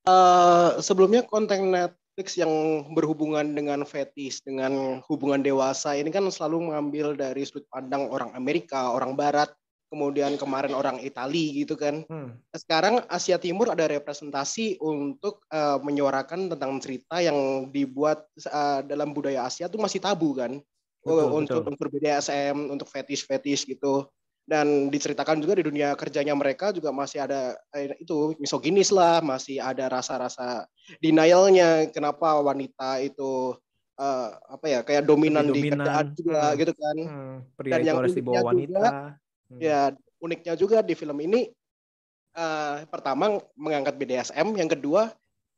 S8: Eh, sebelumnya konten Netflix yang berhubungan dengan fetis, dengan hubungan dewasa ini kan selalu mengambil dari sudut pandang orang Amerika, orang Barat, kemudian kemarin orang Itali gitu kan.
S7: Hmm.
S8: Sekarang Asia Timur ada representasi untuk eh, menyuarakan tentang cerita yang dibuat eh, dalam budaya Asia tuh masih tabu kan.
S7: Betul,
S8: untuk
S7: betul.
S8: untuk BDSM, untuk fetish-fetish gitu. Dan diceritakan juga di dunia kerjanya mereka juga masih ada eh, itu misoginis lah, masih ada rasa-rasa denialnya kenapa wanita itu eh, apa ya kayak dominan, di
S7: dominan.
S8: kerjaan juga
S7: Hmm.
S8: gitu kan.
S7: Hmm, pria
S8: Dan yang
S7: harus di
S8: uniknya
S7: wanita.
S8: juga,
S7: Hmm.
S8: Ya uniknya juga di film ini eh, pertama mengangkat BDSM, yang kedua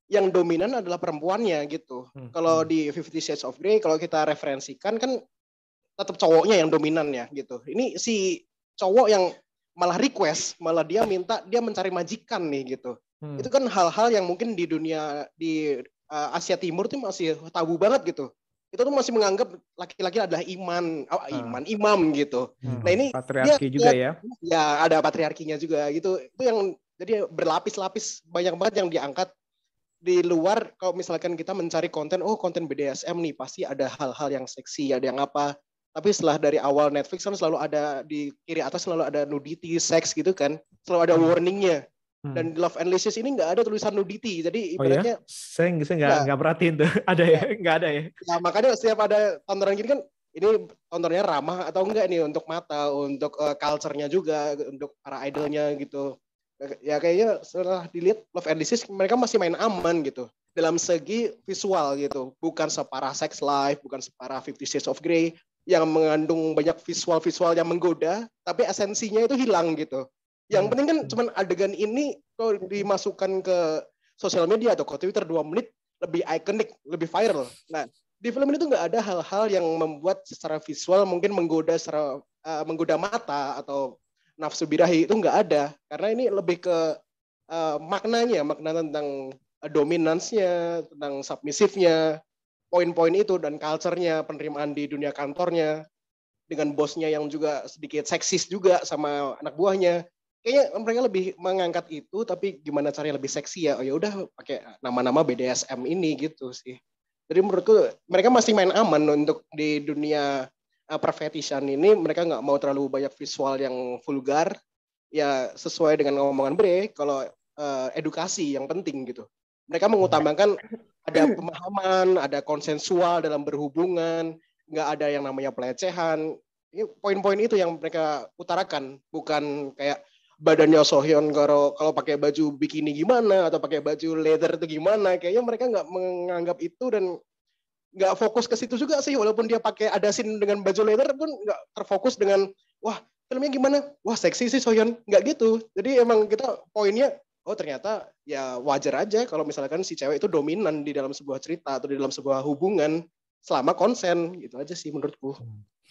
S8: yang dominan adalah perempuannya gitu.
S7: Hmm,
S8: Kalau
S7: hmm.
S8: di Fifty Shades of Grey kalau kita referensikan kan tetap cowoknya yang dominan ya gitu. Ini si cowok yang malah request, malah dia minta dia mencari majikan nih gitu.
S7: Hmm.
S8: Itu kan hal-hal yang mungkin di dunia di uh, Asia Timur tuh masih tabu banget gitu. Itu tuh masih menganggap laki-laki adalah iman, oh, iman, imam gitu.
S7: Hmm.
S8: Nah ini
S7: Patriarki juga ya.
S8: Ya ada patriarkinya juga gitu. Itu yang jadi berlapis-lapis banyak banget yang diangkat di luar kalau misalkan kita mencari konten oh konten BDSM nih pasti ada hal-hal yang seksi ada yang apa tapi setelah dari awal Netflix kan selalu ada di kiri atas selalu ada nudity seks gitu kan selalu ada warningnya
S7: Hmm.
S8: dan di Love and ini nggak ada tulisan nudity jadi
S7: Oh ya?
S8: ibaratnya
S7: Saya saya nggak nggak perhatiin tuh. Ada ya? Nggak ada ya?
S8: ya makanya setiap ada tontonan gini kan ini tontonnya ramah atau enggak nih untuk mata untuk uh, culture-nya juga untuk para idolnya gitu ya kayaknya setelah dilihat Love and mereka masih main aman gitu dalam segi visual gitu bukan separah Sex Life bukan separah Fifty Shades of Grey yang mengandung banyak visual-visual yang menggoda tapi esensinya itu hilang gitu. Yang penting kan cuman adegan ini kalau dimasukkan ke sosial media atau ke Twitter dua menit lebih ikonik lebih viral. Nah di film ini tuh nggak ada hal-hal yang membuat secara visual mungkin menggoda secara uh, menggoda mata atau nafsu birahi itu nggak ada. Karena ini lebih ke uh, maknanya makna tentang uh, dominansnya tentang submisifnya poin-poin itu dan culture-nya penerimaan di dunia kantornya dengan bosnya yang juga sedikit seksis juga sama anak buahnya. Kayaknya mereka lebih mengangkat itu tapi gimana caranya lebih seksi ya? Oh ya udah pakai nama-nama BDSM ini gitu sih. Jadi menurutku mereka masih main aman untuk di dunia uh, perfetishan ini. Mereka nggak mau terlalu banyak visual yang vulgar. Ya sesuai dengan omongan Bre kalau uh, edukasi yang penting gitu. Mereka mengutamakan ada pemahaman ada konsensual dalam berhubungan nggak ada yang namanya pelecehan. Ini poin-poin itu yang mereka utarakan bukan kayak badannya Sohyun kalau kalau pakai baju bikini gimana atau pakai baju leather itu gimana. Kayaknya mereka nggak menganggap itu dan nggak fokus ke situ juga sih. Walaupun dia pakai ada scene dengan baju leather pun nggak terfokus dengan wah filmnya gimana? Wah seksi sih Sohyun. Nggak gitu. Jadi emang kita poinnya oh ternyata ya wajar aja kalau misalkan si cewek itu dominan di dalam sebuah cerita atau di dalam sebuah hubungan selama konsen gitu aja sih menurutku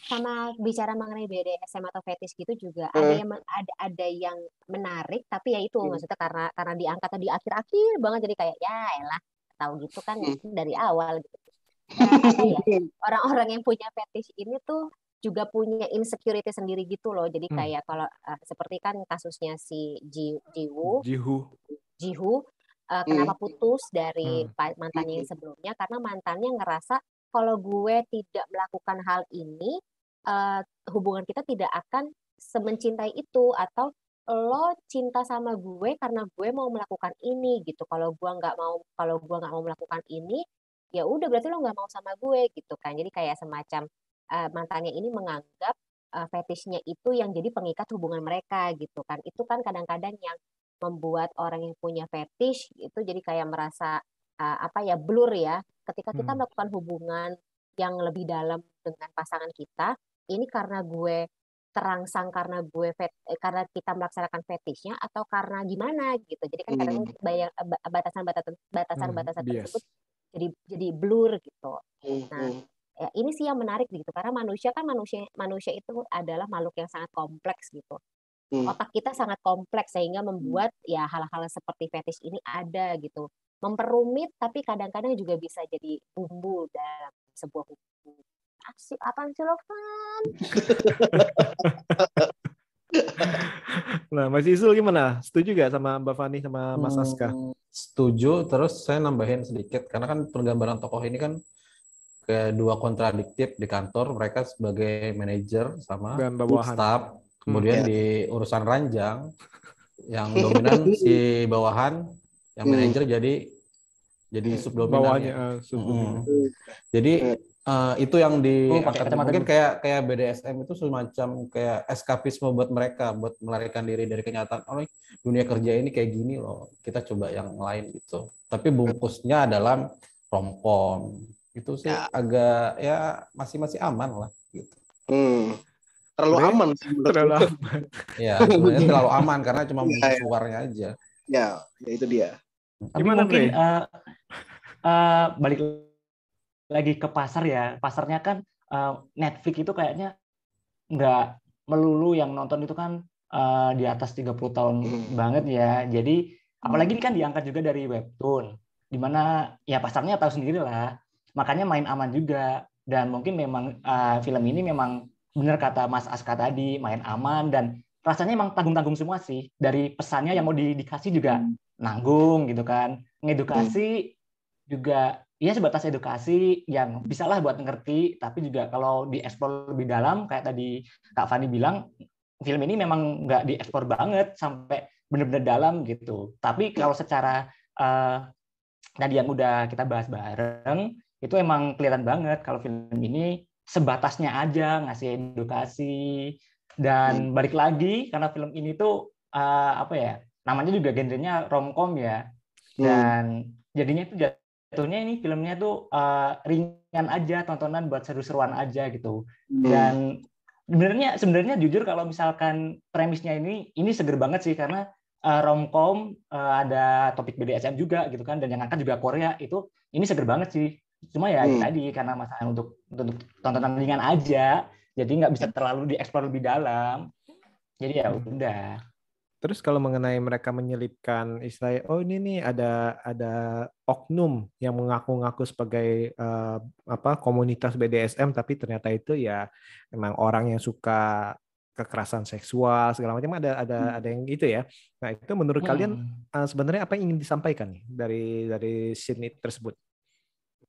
S10: sama bicara mengenai BDSM atau fetish gitu juga ada
S8: Eh.
S10: yang ada ada yang menarik tapi ya itu
S8: Hmm.
S10: maksudnya karena karena diangkat di akhir-akhir banget jadi kayak ya elah tahu gitu kan
S8: Hmm.
S10: dari awal gitu. Orang-orang yang punya fetish ini tuh juga punya insecurity sendiri gitu loh. Jadi
S7: Hmm.
S10: kayak kalau eh, seperti kan kasusnya si Ji Jiwoo,
S7: Jihu.
S10: Jihu eh, kenapa putus dari pa- mantannya yang sebelumnya? Karena mantannya ngerasa kalau gue tidak melakukan hal ini eh, hubungan kita tidak akan semencintai itu. Atau lo cinta sama gue karena gue mau melakukan ini gitu. Kalau gue nggak mau kalau gue nggak mau melakukan ini ya udah berarti lo nggak mau sama gue gitu kan. Jadi kayak semacam eh, mantannya ini menganggap eh, fetishnya itu yang jadi pengikat hubungan mereka gitu kan itu kan kadang-kadang yang membuat orang yang punya fetish itu jadi kayak merasa uh, apa ya blur ya ketika kita
S7: Hmm.
S10: melakukan hubungan yang lebih dalam dengan pasangan kita ini karena gue terangsang karena gue fet, karena kita melaksanakan fetishnya atau karena gimana gitu jadi kan kadang
S8: Hmm.
S10: bayang- ba- batasan-batasan batasan-batasan
S7: Hmm, bias.
S10: tersebut jadi jadi blur gitu
S8: Hmm,
S10: Nah,
S8: hmm.
S10: Ya ini sih yang menarik gitu karena manusia kan manusia manusia itu adalah makhluk yang sangat kompleks gitu
S8: Hmm.
S10: otak kita sangat kompleks sehingga membuat ya hal-hal seperti fetish ini ada gitu memperumit tapi kadang-kadang juga bisa jadi bumbu dalam sebuah hubungan asik apaan sih lo kan
S7: Nah, Mas Isul gimana? Setuju gak sama Mbak Fani sama Mas Aska?
S1: Hmm, Setuju, terus saya nambahin sedikit karena kan penggambaran tokoh ini kan kayak dua kontradiktif di kantor, mereka sebagai manajer sama
S7: Dan bawahan.
S1: staff, kemudian
S8: ya.
S1: di urusan ranjang yang dominan si bawahan, yang
S8: Hmm.
S1: manajer jadi jadi subdominan
S7: Bawahnya
S1: ya.
S7: eh, subdominan.
S1: Mm. Jadi eh, itu yang di
S9: Oh, pakai
S1: mungkin
S9: dulu.
S1: kayak kayak BDSM itu semacam kayak eskapisme buat mereka buat melarikan diri dari kenyataan oh dunia kerja ini kayak gini loh kita coba yang lain gitu tapi bungkusnya dalam romcom itu sih
S8: Ya.
S1: agak ya masih masih aman lah gitu
S8: Hmm. Terlalu
S7: Sebenarnya
S8: aman sih menurutku.
S7: Terlalu aman.
S1: ya sebenarnya terlalu aman karena cuma
S8: iya.
S1: luarnya aja
S8: Ya, ya itu dia.
S9: Tapi
S7: Gimana,
S9: mungkin eh, eh, balik lagi ke pasar ya. Pasarnya kan eh, Netflix itu kayaknya nggak melulu yang nonton itu kan eh, di atas 30 tahun
S8: Hmm.
S9: banget ya. Jadi apalagi ini kan diangkat juga dari webtoon. di mana ya pasarnya tahu sendiri lah makanya main aman juga. Dan mungkin memang uh, film ini memang benar kata Mas Aska tadi main aman dan rasanya emang tanggung-tanggung semua sih. Dari pesannya yang mau di, dikasih juga nanggung gitu kan. Ngedukasi juga ya sebatas edukasi yang bisalah buat ngerti. Tapi juga kalau dieksplor lebih dalam kayak tadi Kak Fani bilang film ini memang nggak dieksplor banget sampai benar-benar dalam gitu. Tapi kalau secara uh, tadi yang udah kita bahas bareng itu emang kelihatan banget kalau film ini sebatasnya aja ngasih edukasi. Dan balik lagi karena film ini tuh uh, apa ya namanya juga genrenya romcom ya. Dan hmm. jadinya itu jatuhnya ini filmnya tuh uh, ringan aja tontonan buat seru-seruan aja gitu. Hmm. dan sebenarnya sebenarnya jujur kalau misalkan premisnya ini ini seger banget sih karena uh, romcom uh, ada topik BDSM juga gitu kan dan yang angkat juga Korea itu ini seger banget sih cuma ya hmm. tadi karena masalah untuk untuk tontonan ringan aja jadi nggak bisa terlalu dieksplor lebih dalam jadi ya hmm. udah
S7: Terus kalau mengenai mereka menyelipkan istilah, oh ini nih ada ada oknum yang mengaku-ngaku sebagai uh, apa komunitas BDSM, tapi ternyata itu ya memang orang yang suka kekerasan seksual segala macam ada ada hmm. ada yang itu ya. Nah itu menurut hmm. kalian uh, sebenarnya apa yang ingin disampaikan nih dari dari scene tersebut?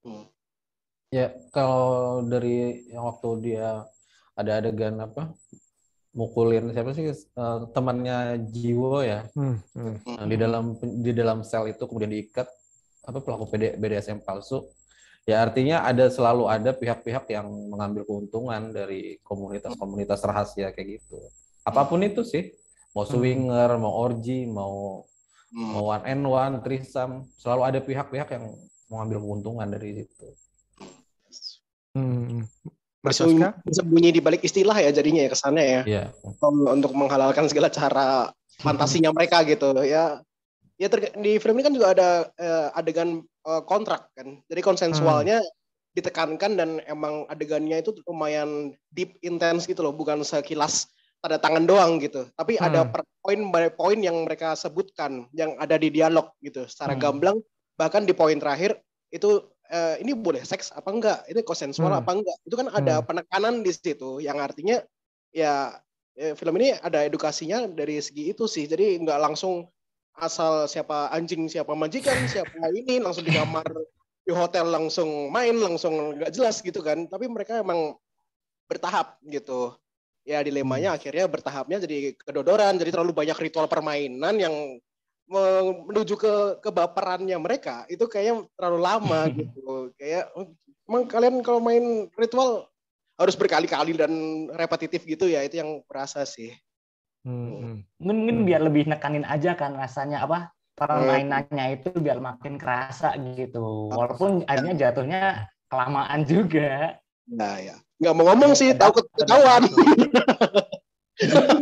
S1: Hmm. Ya kalau dari yang waktu dia ada adegan apa mukulin siapa sih uh, temannya Jiwo ya hmm, hmm. Nah, di dalam di dalam sel itu kemudian diikat apa pelaku PD, BDSM palsu ya artinya ada selalu ada pihak-pihak yang mengambil keuntungan dari komunitas-komunitas rahasia kayak gitu apa pun itu sih mau hmm. swinger mau orgy mau hmm. mau one and one trisam selalu ada pihak-pihak yang mengambil keuntungan dari situ
S8: hmm bersembunyi di balik istilah ya jadinya ya kesannya ya. Yeah. Untuk menghalalkan segala cara fantasinya mereka gitu ya. Ya ter, di film ini kan juga ada uh, adegan uh, kontrak kan. Jadi konsensualnya hmm. ditekankan dan emang adegannya itu lumayan deep intense gitu loh, bukan sekilas tanda tangan doang gitu. Tapi hmm. ada poin poin yang mereka sebutkan yang ada di dialog gitu secara hmm. gamblang bahkan di poin terakhir itu uh, ini boleh seks apa enggak, ini konsensual hmm. apa enggak. Itu kan ada hmm. penekanan di situ yang artinya ya, ya film ini ada edukasinya dari segi itu sih. Jadi enggak langsung asal siapa anjing, siapa majikan, siapa ini langsung di kamar di hotel langsung main langsung nggak jelas gitu kan. Tapi mereka emang bertahap gitu. Ya dilemanya hmm. akhirnya bertahapnya jadi kedodoran, jadi terlalu banyak ritual permainan yang menuju ke kebaperannya mereka itu kayaknya terlalu lama gitu. Kayak emang kalian kalau main ritual harus berkali-kali dan repetitif gitu ya itu yang berasa sih.
S9: Hmm. mungkin hmm. biar lebih nekanin aja kan rasanya apa permainannya itu biar makin kerasa gitu. Walaupun akhirnya jatuhnya kelamaan juga.
S8: Nah ya. Nggak mau ngomong sih takut ketahuan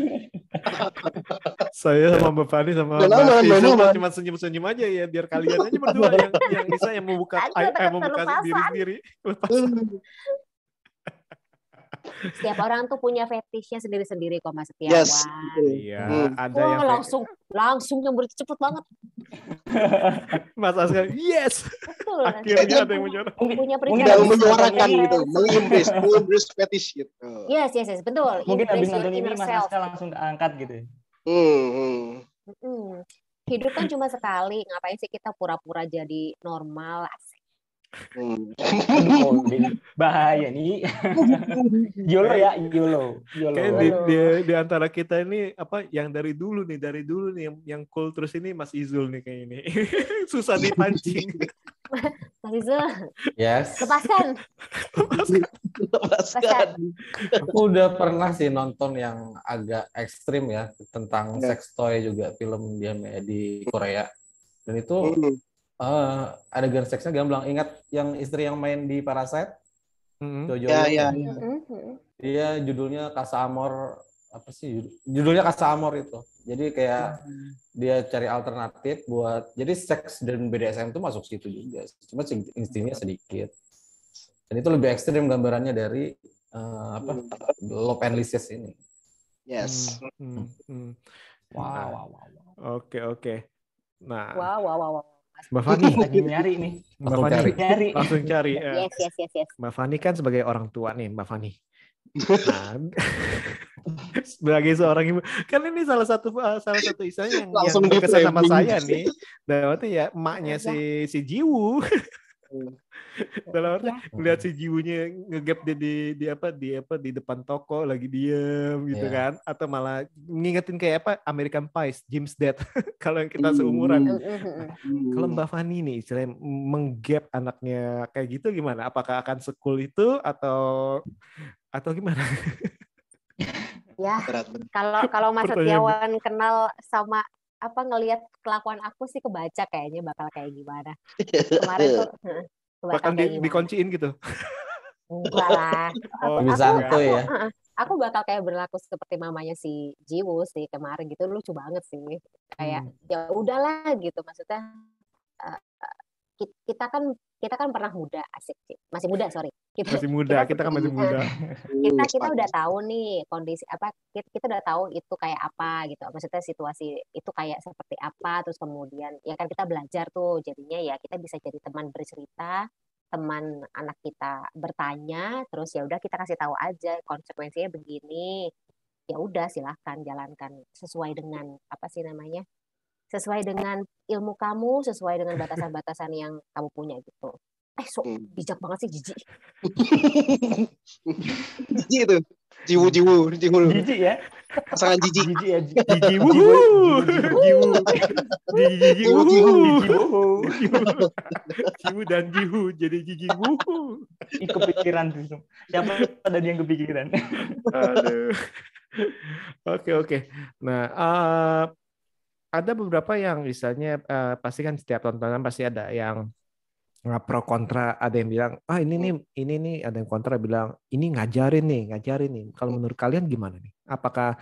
S7: saya sama Mbak Fani sama Mbak Tisul cuma senyum-senyum aja ya biar kalian aja berdua yang yang bisa yang membuka eh, membuka diri sendiri.
S10: Setiap orang tuh punya fetishnya sendiri-sendiri kok Mas Setiawan. Yes.
S7: Iya, hmm. ada oh,
S10: yang langsung langsung nyambur cepet banget.
S7: Mas Aska, yes. Betul. Akhirnya ada yang menyuarakan.
S8: Punya Udah menyuarakan gitu, mengimbris, mengimbris fetish gitu.
S10: Yes, yes, yes, betul.
S9: Mungkin habis nonton ini Mas Aska langsung angkat gitu. Hmm,
S10: hmm. Hmm. Hidup kan cuma sekali, ngapain sih kita pura-pura jadi normal?
S9: Hmm. bahaya nih. YOLO ya, YOLO. YOLO.
S7: Kayak di, di, di antara kita ini apa yang dari dulu nih, dari dulu nih yang, yang cool terus ini Mas Izul nih kayak ini. Susah dipancing.
S10: Mas Izul.
S1: Yes.
S10: Lepaskan.
S8: Lepaskan. Lepaskan.
S1: Aku udah pernah sih nonton yang agak ekstrim ya tentang yeah. sex toy juga film dia di Korea. Dan itu hmm uh, adegan seksnya gamblang. Ingat yang istri yang main di Parasite?
S8: Mm-hmm. Jojo. Ya, ya, ya.
S1: Dia judulnya Kasa Amor apa sih judulnya Kasa Amor itu. Jadi kayak hmm. dia cari alternatif buat jadi seks dan BDSM itu masuk situ juga. Cuma instingnya sedikit. Dan itu lebih ekstrim gambarannya dari uh, apa hmm. Love and Lysis ini.
S8: Yes.
S7: Hmm. Hmm. Wow, wow, wow. Oke, oke. Nah.
S10: Wow, wow, wow, wow
S7: Mbak Fani
S9: lagi nyari nih.
S7: Mbak
S1: Langsung
S7: Fani
S1: cari.
S9: Nyari.
S7: langsung cari. eh.
S10: Yes, yes, yes, yes.
S7: Mbak Fani kan sebagai orang tua nih, Mbak Fani. Nah, sebagai seorang ibu, kan ini salah satu uh, salah satu istilahnya yang, yang
S8: Langsung
S7: berkesan sama saya nih. Dalam arti ya emaknya si si Jiwu. Dalam arti
S10: Ya.
S7: melihat si Jiwunya ngegap di, di di apa di apa di depan toko lagi diem gitu
S1: Iya.
S7: kan atau malah ngingetin kayak apa American Pie, Jim's Dead kalau yang kita seumuran.
S10: Mm, mm, mm, mm.
S7: Kalau Mbak Fani nih istilahnya menggap anaknya kayak gitu gimana? Apakah akan sekul itu atau atau gimana?
S10: Ya, kalau kalau Mas Setiawan kenal sama apa ngelihat kelakuan aku sih kebaca kayaknya bakal kayak gimana. Kemarin tuh bakal
S7: Bahkan di, dikunciin gitu.
S10: Enggak lah.
S7: Oh,
S10: aku,
S1: santuy ya.
S10: heeh, aku bakal kayak berlaku seperti mamanya si Jiwo sih kemarin gitu lucu banget sih. Kayak
S7: Hmm.
S10: ya udahlah gitu maksudnya ki- kita kan kita kan pernah muda asik sih. Masih muda sorry. Kita,
S7: Masih muda, kita kan masih muda.
S10: kita kita udah tahu nih kondisi apa kita, kita udah tahu itu kayak apa gitu maksudnya situasi itu kayak seperti apa terus kemudian ya kan kita belajar tuh jadinya ya kita bisa jadi teman bercerita teman anak kita bertanya terus ya udah kita kasih tahu aja konsekuensinya begini ya udah silahkan jalankan sesuai dengan apa sih namanya sesuai dengan ilmu kamu sesuai dengan batasan-batasan yang kamu punya gitu eh so
S8: Hmm.
S10: bijak banget sih jijik
S8: Jijik itu. Jiwu, jiwu, jiwu.
S9: Jijik ya.
S8: Pasangan jijik.
S9: Jijik ya.
S7: Jiwu. Gigi
S8: Jiwu,
S7: wuhu.
S8: jiwu.
S7: Jiwu. Jiwu dan jiwu jadi gigi wuhu.
S9: Ih, kepikiran tuh. Siapa tadi yang kepikiran?
S7: Aduh. Oke oke. Nah, eh, ada beberapa yang misalnya eh, pasti kan setiap tontonan pasti ada yang pro kontra. Ada yang bilang, ah ini nih ini nih. Ada yang kontra bilang ini ngajarin nih, ngajarin nih. Kalau menurut kalian gimana nih? Apakah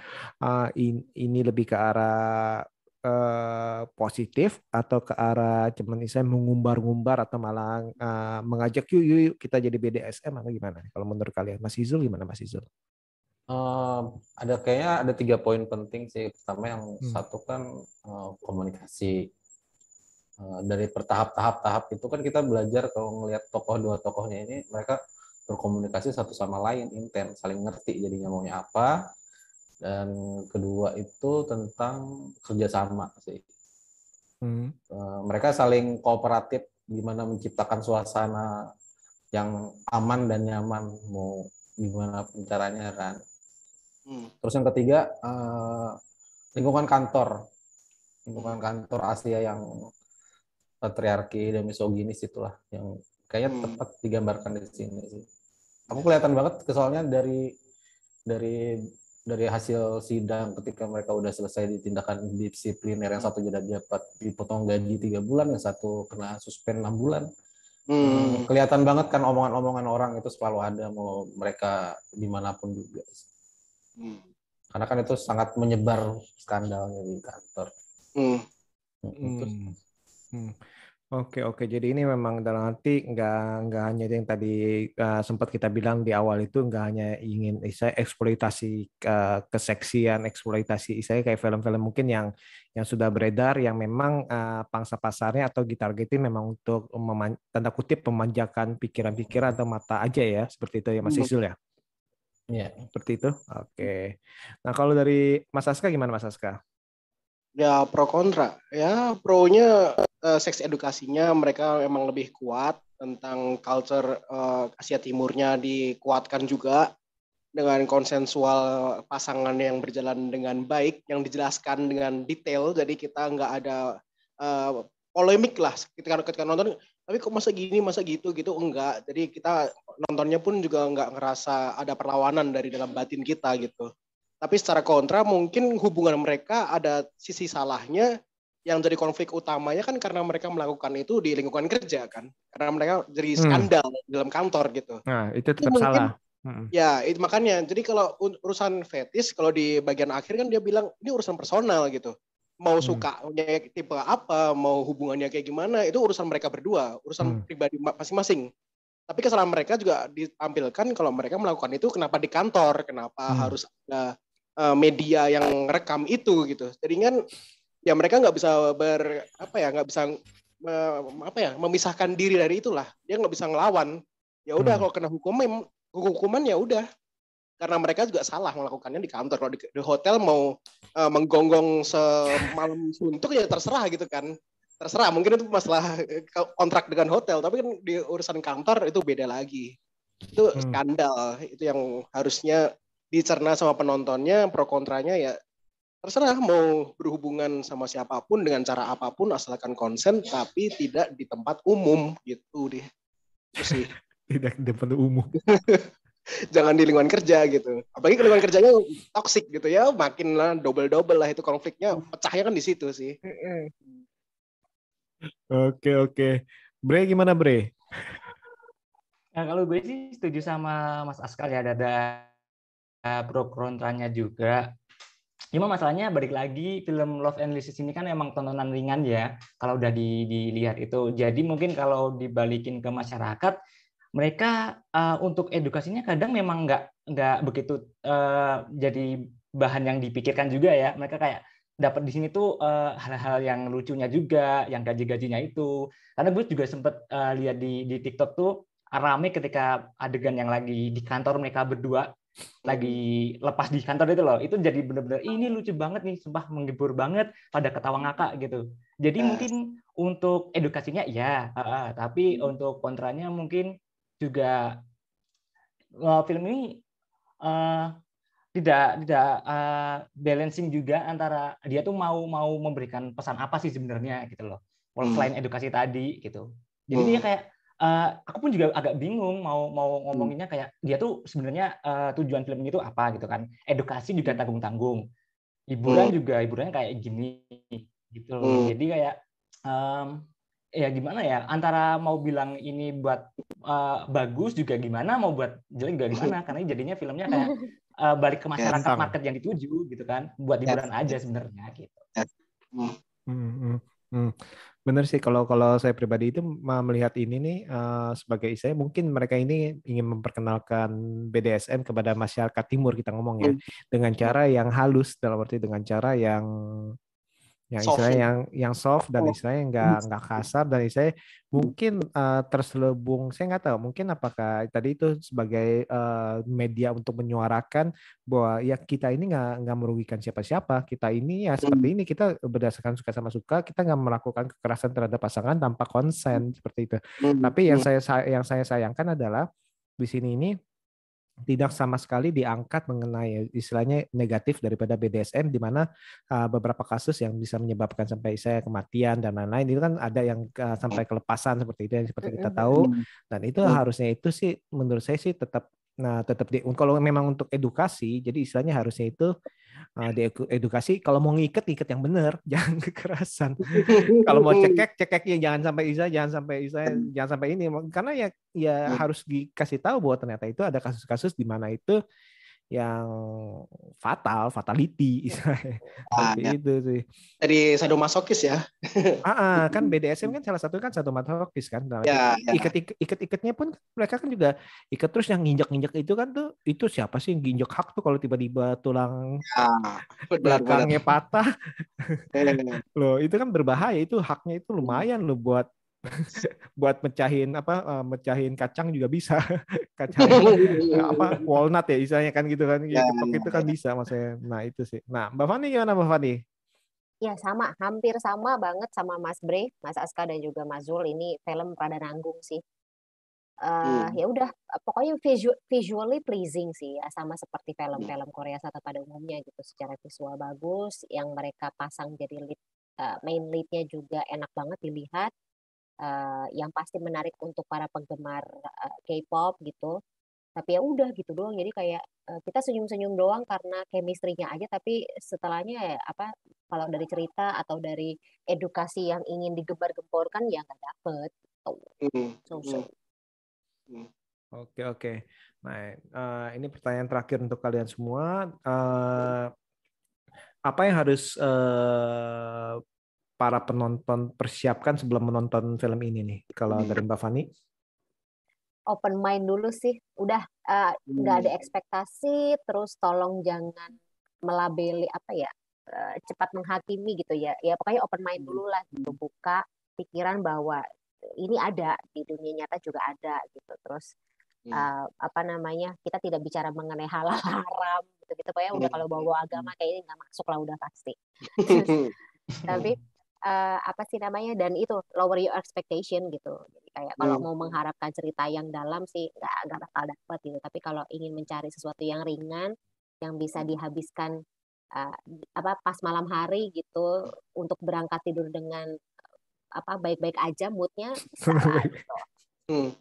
S7: eh, in- ini lebih ke arah eh, positif atau ke arah cuman misalnya mengumbar-ngumbar atau malah eh, mengajak yuk, yuk yuk kita jadi BDSM atau gimana? nih? Kalau menurut kalian, Mas Izul gimana Mas Izul?
S1: Ada kayaknya ada tiga poin penting sih. Pertama yang
S7: Hmm.
S1: satu kan eh, komunikasi. Eh, dari bertahap-tahap-tahap itu kan kita belajar kalau ngelihat tokoh dua tokohnya ini mereka berkomunikasi satu sama lain intens, saling ngerti jadinya maunya apa. Dan kedua itu tentang kerjasama sih.
S7: Hmm.
S1: Eh, mereka saling kooperatif gimana menciptakan suasana yang aman dan nyaman mau gimana pun caranya kan.
S8: Hmm.
S1: Terus yang ketiga eh, lingkungan kantor, lingkungan kantor Asia yang patriarki dan misoginis itulah yang kayaknya
S8: Hmm.
S1: tepat digambarkan di sini sih. Aku kelihatan banget kesoalnya dari dari dari hasil sidang ketika mereka udah selesai di tindakan disipliner yang satu jadi dapat dipotong gaji tiga bulan, yang satu kena suspend enam bulan.
S8: Hmm.
S1: Kelihatan banget kan omongan-omongan orang itu selalu ada mau mereka di mana pun juga.
S8: Hmm.
S1: Karena kan itu sangat menyebar skandalnya di kantor.
S8: Hmm.
S1: Itu
S7: Hmm. Hmm. Oke oke jadi ini memang dalam arti nggak nggak hanya yang tadi uh, sempat kita bilang di awal itu nggak hanya ingin saya eksploitasi uh, keseksian eksploitasi saya kayak film-film mungkin yang yang sudah beredar yang memang uh, pangsa pasarnya atau ditargetin memang untuk meman- tanda kutip memanjakan pikiran-pikiran atau mata aja ya seperti itu ya Mas
S8: Hmm.
S7: Isul ya
S1: Iya.
S7: seperti itu. Oke. Nah kalau dari Mas Aska gimana Mas Aska?
S8: Ya pro kontra. Ya pro-nya eh, seks edukasinya mereka memang lebih kuat tentang culture eh, Asia Timurnya dikuatkan juga dengan konsensual pasangan yang berjalan dengan baik yang dijelaskan dengan detail. Jadi kita nggak ada eh, polemik lah. Ketika ketika nonton tapi kok masa gini masa gitu gitu? Enggak. Jadi kita nontonnya pun juga nggak ngerasa ada perlawanan dari dalam batin kita gitu. Tapi secara kontra mungkin hubungan mereka ada sisi salahnya. Yang jadi konflik utamanya kan karena mereka melakukan itu di lingkungan kerja kan? Karena mereka jadi
S7: Hmm.
S8: skandal di dalam kantor gitu.
S7: Nah itu tetap
S8: mungkin-
S7: salah. Mm-mm.
S8: ya itu makanya. Jadi kalau urusan fetis kalau di bagian akhir kan dia bilang ini urusan personal gitu mau
S7: Hmm.
S8: sukanya tipe apa mau hubungannya kayak gimana itu urusan mereka berdua urusan
S7: Hmm.
S8: pribadi ma- masing-masing tapi kesalahan mereka juga ditampilkan kalau mereka melakukan itu kenapa di kantor kenapa
S7: Hmm.
S8: harus ada eh, media yang rekam itu gitu jadi kan ya mereka nggak bisa ber apa ya nggak bisa apa ya memisahkan diri dari itulah dia nggak bisa ngelawan ya udah hmm. kalau kena hukuman hukuman ya udah karena mereka juga salah melakukannya di kantor. Kalau di, di hotel mau uh, menggonggong semalam suntuk ya terserah gitu kan. Terserah mungkin itu masalah eh, kontrak dengan hotel. Tapi kan di urusan kantor itu beda lagi. Itu hmm. skandal. Itu yang harusnya dicerna sama penontonnya pro kontranya ya terserah mau berhubungan sama siapa pun dengan cara apa pun asalkan konsen tapi tidak di tempat umum gitu deh.
S7: Tidak di tempat umum
S8: jangan di lingkungan kerja gitu. Apalagi lingkungan kerjanya toxic gitu ya, makin lah double double lah itu konfliknya pecahnya kan di situ sih.
S7: Oke oke, Bre gimana Bre?
S9: Nah, kalau gue sih setuju sama Mas Askar ya ada, ada pro kontranya juga. Cuma masalahnya balik lagi film Love and Lysis ini kan emang tontonan ringan ya kalau udah di, dilihat itu. Jadi mungkin kalau dibalikin ke masyarakat mereka uh, untuk edukasinya kadang memang nggak nggak begitu uh, jadi bahan yang dipikirkan juga ya. Mereka kayak dapat di sini tuh uh, hal-hal yang lucunya juga yang gaji-gajinya itu. Karena gue juga sempet uh, lihat di di TikTok tuh rame ketika adegan yang lagi di kantor mereka berdua lagi lepas di kantor itu loh. Itu jadi bener-bener ini lucu banget nih sumpah menghibur banget pada ketawa ngakak gitu. Jadi mungkin untuk edukasinya ya uh, uh, tapi untuk kontranya mungkin juga uh, film ini uh, tidak tidak uh, balancing juga antara dia tuh mau mau memberikan pesan apa sih sebenarnya gitu loh hmm. selain edukasi tadi gitu jadi hmm. dia kayak uh, aku pun juga agak bingung mau mau hmm. ngomonginnya kayak dia tuh sebenarnya uh, tujuan film ini tuh apa gitu kan edukasi juga tanggung tanggung hiburan hmm. juga hiburannya kayak gini gitu loh hmm. jadi kayak um, ya gimana ya antara mau bilang ini buat uh, bagus juga gimana mau buat jelek juga gimana. Karena jadinya filmnya kayak uh, balik ke masyarakat market yang dituju gitu kan buat hiburan aja sebenarnya gitu.
S7: Hmm, hmm, hmm. Bener sih kalau kalau saya pribadi itu melihat ini nih uh, sebagai saya mungkin mereka ini ingin memperkenalkan BDSM kepada masyarakat timur kita ngomong ya dengan cara yang halus dalam arti dengan cara yang yang istilahnya yang yang soft dan istilahnya nggak nggak kasar dan istilahnya mungkin uh, terselubung saya nggak tahu mungkin apakah tadi itu sebagai uh, media untuk menyuarakan bahwa ya kita ini nggak nggak merugikan siapa-siapa. Kita ini ya seperti ini kita berdasarkan suka sama suka kita nggak melakukan kekerasan terhadap pasangan tanpa konsen seperti itu. Tapi yang saya yang saya sayangkan adalah di sini ini tidak sama sekali diangkat mengenai istilahnya negatif daripada BDSM di mana uh, beberapa kasus yang bisa menyebabkan sampai saya kematian dan lain-lain itu kan ada yang uh, sampai kelepasan seperti itu yang seperti kita tahu. Dan itu harusnya itu sih menurut saya sih tetap nah tetap di kalau memang untuk edukasi jadi istilahnya harusnya itu uh, di edukasi kalau mau ngikat ngikat yang benar jangan kekerasan. Kalau mau cekek cekeknya jangan sampai isa jangan sampai isa jangan sampai ini. Karena ya ya harus dikasih tahu bahwa ternyata itu ada kasus-kasus di mana itu yang fatal, fatality, ah,
S8: ya. itu sih. Dari sadomasokis ya.
S7: ah, ah, kan BDSM kan salah satu kan sadomasokis kan. Nah, ya, ya. Ikat ikatnya pun mereka kan juga ikat terus yang nginjak itu kan tuh itu siapa sih yang nginjak hak tuh kalau tiba-tiba tulang ya, belakangnya patah. loh itu kan berbahaya itu haknya itu lumayan loh buat buat mecahin apa uh, mecahin kacang juga bisa. Kacang apa walnut ya istilahnya kan gitu kan. Ya, ya, itu kan bisa maksudnya nah itu sih. Nah mbak Fani gimana mbak Fani?
S10: Ya sama. Hampir sama banget sama Mas Bre Mas Aska dan juga Mas Zul. Ini film pada nanggung sih. Uh, hmm. ya udah pokoknya visual, visually pleasing sih ya sama seperti film-film Korea Selatan pada umumnya gitu. Secara visual bagus yang mereka pasang jadi lead uh, main leadnya juga enak banget dilihat uh, yang pasti menarik untuk para penggemar uh, K-pop gitu. Tapi ya udah gitu doang. Jadi kayak uh, kita senyum-senyum doang karena chemistry-nya aja tapi setelahnya ya, apa kalau dari cerita atau dari edukasi yang ingin digembar-gemborkan ya nggak dapet. Oh. So, so.
S7: Oke oke. Nah uh, ini pertanyaan terakhir untuk kalian semua. Uh, apa yang harus uh, para penonton persiapkan sebelum menonton film ini nih? Kalau dari Mbak Fani?
S10: Open mind dulu sih. Udah eh, nggak uh, ada ekspektasi, terus tolong jangan melabeli apa ya, uh, cepat menghakimi gitu ya. Ya pokoknya open mind dulu lah gitu. Buka pikiran bahwa ini ada di dunia nyata juga ada gitu terus uh, apa namanya kita tidak bicara mengenai halal haram gitu gitu pokoknya udah kalau bawa agama kayaknya nggak masuk lah udah pasti tapi uh, apa sih namanya dan itu lower your expectation gitu jadi kayak kalau mau mengharapkan cerita yang dalam sih nggak nggak bakal dapat gitu tapi kalau ingin mencari sesuatu yang ringan yang bisa dihabiskan uh, apa pas malam hari gitu untuk berangkat tidur dengan apa baik-baik aja moodnya gitu.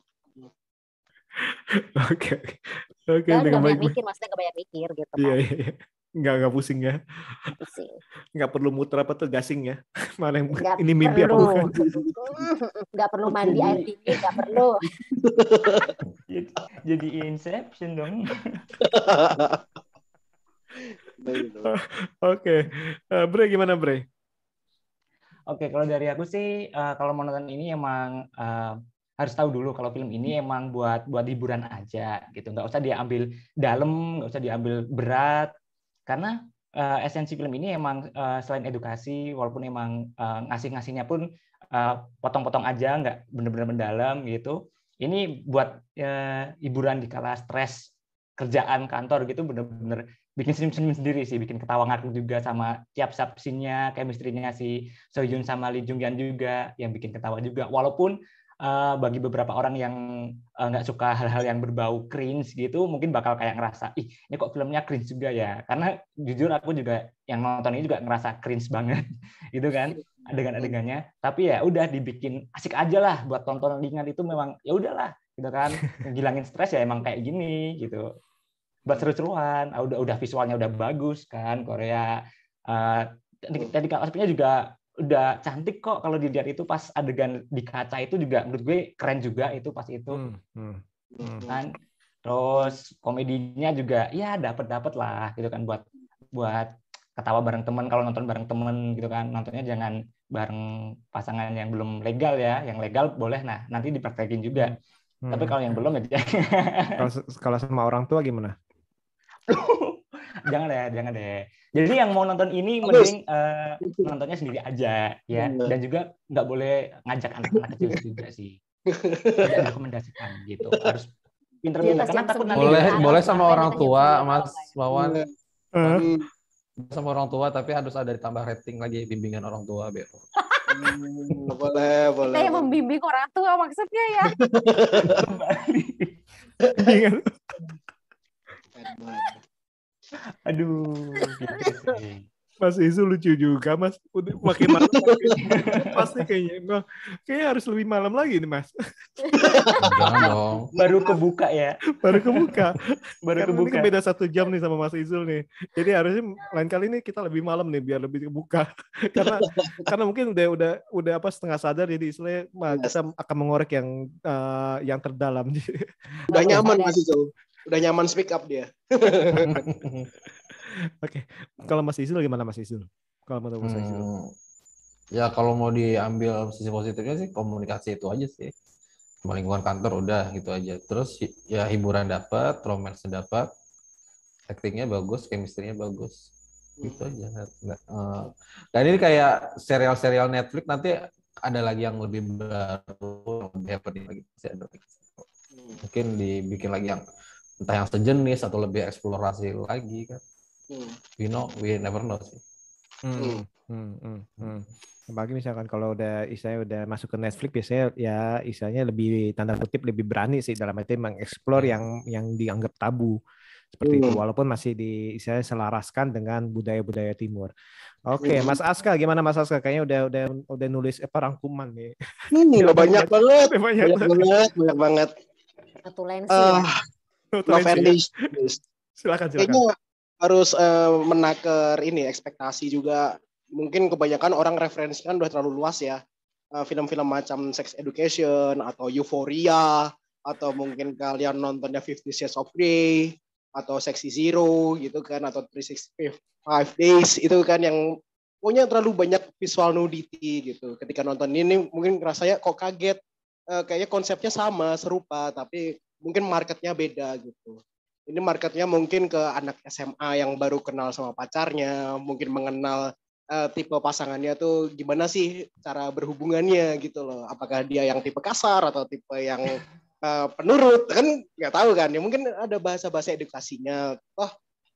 S7: Oke, oke. Dengan
S10: nggak banyak mikir, maksudnya nggak banyak mikir gitu
S7: Iya,
S10: kan.
S7: iya, iya. Nggak, nggak pusing ya.
S10: Pusing.
S7: Nggak perlu muter apa tuh gasing ya. Mana yang
S10: Nggak
S7: ini mimpi apa
S10: perlu.
S7: bukan?
S10: Nggak perlu mandi air dingin, nggak perlu.
S9: jadi, jadi Inception dong.
S7: Oke, Eh, Bre gimana Bre?
S9: Oke, kalau dari aku sih eh, kalau mau nonton ini emang eh, harus tahu dulu kalau film ini emang buat buat hiburan aja gitu. Nggak usah diambil dalam, nggak usah diambil berat. Karena eh, esensi film ini emang eh, selain edukasi, walaupun emang eh, ngasih-ngasihnya pun potong-potong aja, nggak bener-bener mendalam gitu. Ini buat eh, hiburan di kala stres kerjaan kantor gitu bener-bener bikin senyum-senyum sendiri sih, bikin ketawa ngakak juga sama tiap subscene-nya, chemistry-nya si Sohyun sama Lee Jung Yan juga yang bikin ketawa juga. Walaupun uh, bagi beberapa orang yang uh, nggak suka hal-hal yang berbau cringe gitu, mungkin bakal kayak ngerasa, ih ini kok filmnya cringe juga ya. Karena jujur aku juga yang nonton ini juga ngerasa cringe banget, gitu kan, adegan-adegannya. Tapi ya udah dibikin asik aja lah buat tonton ringan itu memang ya udahlah, gitu kan. Ngilangin stres ya emang kayak gini gitu buat seru-seruan ah, udah udah visualnya udah bagus kan Korea uh, tadi tadi aspeknya juga udah cantik kok kalau dilihat itu pas adegan di kaca itu juga menurut gue keren juga itu pas itu
S7: Hmm, hmm, hmm.
S9: kan terus komedinya juga ya dapat dapat lah gitu kan buat buat ketawa bareng temen kalau nonton bareng temen gitu kan nontonnya jangan bareng pasangan yang belum legal ya yang legal boleh nah nanti dipraktekin juga tapi
S7: Hmm.
S9: kalau yang belum ya
S7: kalau sama orang tua gimana?
S9: jangan deh, jangan deh. Jadi yang mau nonton ini mending eh, nontonnya sendiri aja ya,
S8: Bener.
S9: dan juga nggak boleh ngajak anak-anak kecil juga sih. Tidak rekomendasikan gitu. Harus pinter-pinter
S10: Di atas
S9: karena takut nanti
S1: Boleh
S10: Iya,
S1: boleh
S10: iya,
S1: sama
S10: iya,
S1: orang
S10: iya,
S1: tua,
S10: iya,
S1: Mas
S10: iya.
S1: Wawan.
S8: Hmm.
S1: Sama orang tua tapi harus ada ditambah rating lagi bimbingan orang tua biar.
S8: Hmm, boleh, boleh.
S10: Kita yang membimbing orang tua maksudnya ya.
S7: Iya.
S9: Aduh, gitu.
S7: Mas Isu lucu juga Mas. Udah makin malam pasti kayaknya. Nah, kayaknya harus lebih malam lagi nih Mas.
S1: Jangan dong.
S9: Baru kebuka ya,
S7: Baru kebuka.
S9: baru
S7: Karena ini
S9: kebuka.
S7: kan beda satu jam nih sama Mas Izul nih. Jadi harusnya lain kali ini kita lebih malam nih biar lebih kebuka. karena karena mungkin udah udah udah apa setengah sadar jadi istilahnya kita akan mengorek yang eh, yang terdalam.
S8: Udah nyaman Mas Izul. Udah nyaman speak up dia.
S7: Oke. Kalau Mas Izul gimana Mas Izul? Kalau menurut Mas Izul.
S1: Hmm, ya kalau mau diambil sisi positifnya sih komunikasi itu aja sih. Sama lingkungan kantor udah gitu aja. Terus ya hiburan dapat, romance dapat, actingnya bagus, chemistry-nya bagus. Gitu aja. Nggak, eh, dan ini kayak serial-serial Netflix nanti ada lagi yang lebih baru, lebih happening lagi. Lagi. Mungkin dibikin lagi yang entah yang sejenis atau lebih eksplorasi lagi kan.
S8: Hmm.
S1: We know, we never know sih.
S7: Hmm. Hmm, hmm, hmm. Apalagi misalkan kalau udah istilahnya udah masuk ke Netflix biasanya ya istilahnya lebih tanda kutip lebih berani sih dalam arti mengeksplor yang yang dianggap tabu seperti itu
S8: Hmm.
S7: walaupun masih di istilahnya selaraskan dengan budaya-budaya timur. Oke, Mas Aska gimana Mas Aska? Kayaknya udah udah udah nulis apa rangkuman nih.
S8: Hmm, udah banyak banget.
S7: Banyak
S8: Banyak banget, banget banget.
S10: Notulensi
S8: Ah,
S10: ya.
S8: Love and
S7: ya. Silakan silakan.
S8: Kayaknya harus eh, menaker ini ekspektasi juga. Mungkin kebanyakan orang referensi kan udah terlalu luas ya. Eh, Film-film macam Sex Education atau Euphoria atau mungkin kalian nontonnya Fifty Shades of Grey atau Sexy Zero gitu kan atau 365 Days itu kan yang pokoknya terlalu banyak visual nudity gitu. Ketika nonton ini mungkin rasanya kok kaget. Eh, kayaknya konsepnya sama, serupa tapi mungkin marketnya beda gitu. Ini marketnya mungkin ke anak SMA yang baru kenal sama pacarnya, mungkin mengenal eh, tipe pasangannya tuh gimana sih cara berhubungannya gitu loh. Apakah dia yang tipe kasar atau tipe yang eh, penurut kan nggak tahu kan. Ya mungkin ada bahasa-bahasa edukasinya.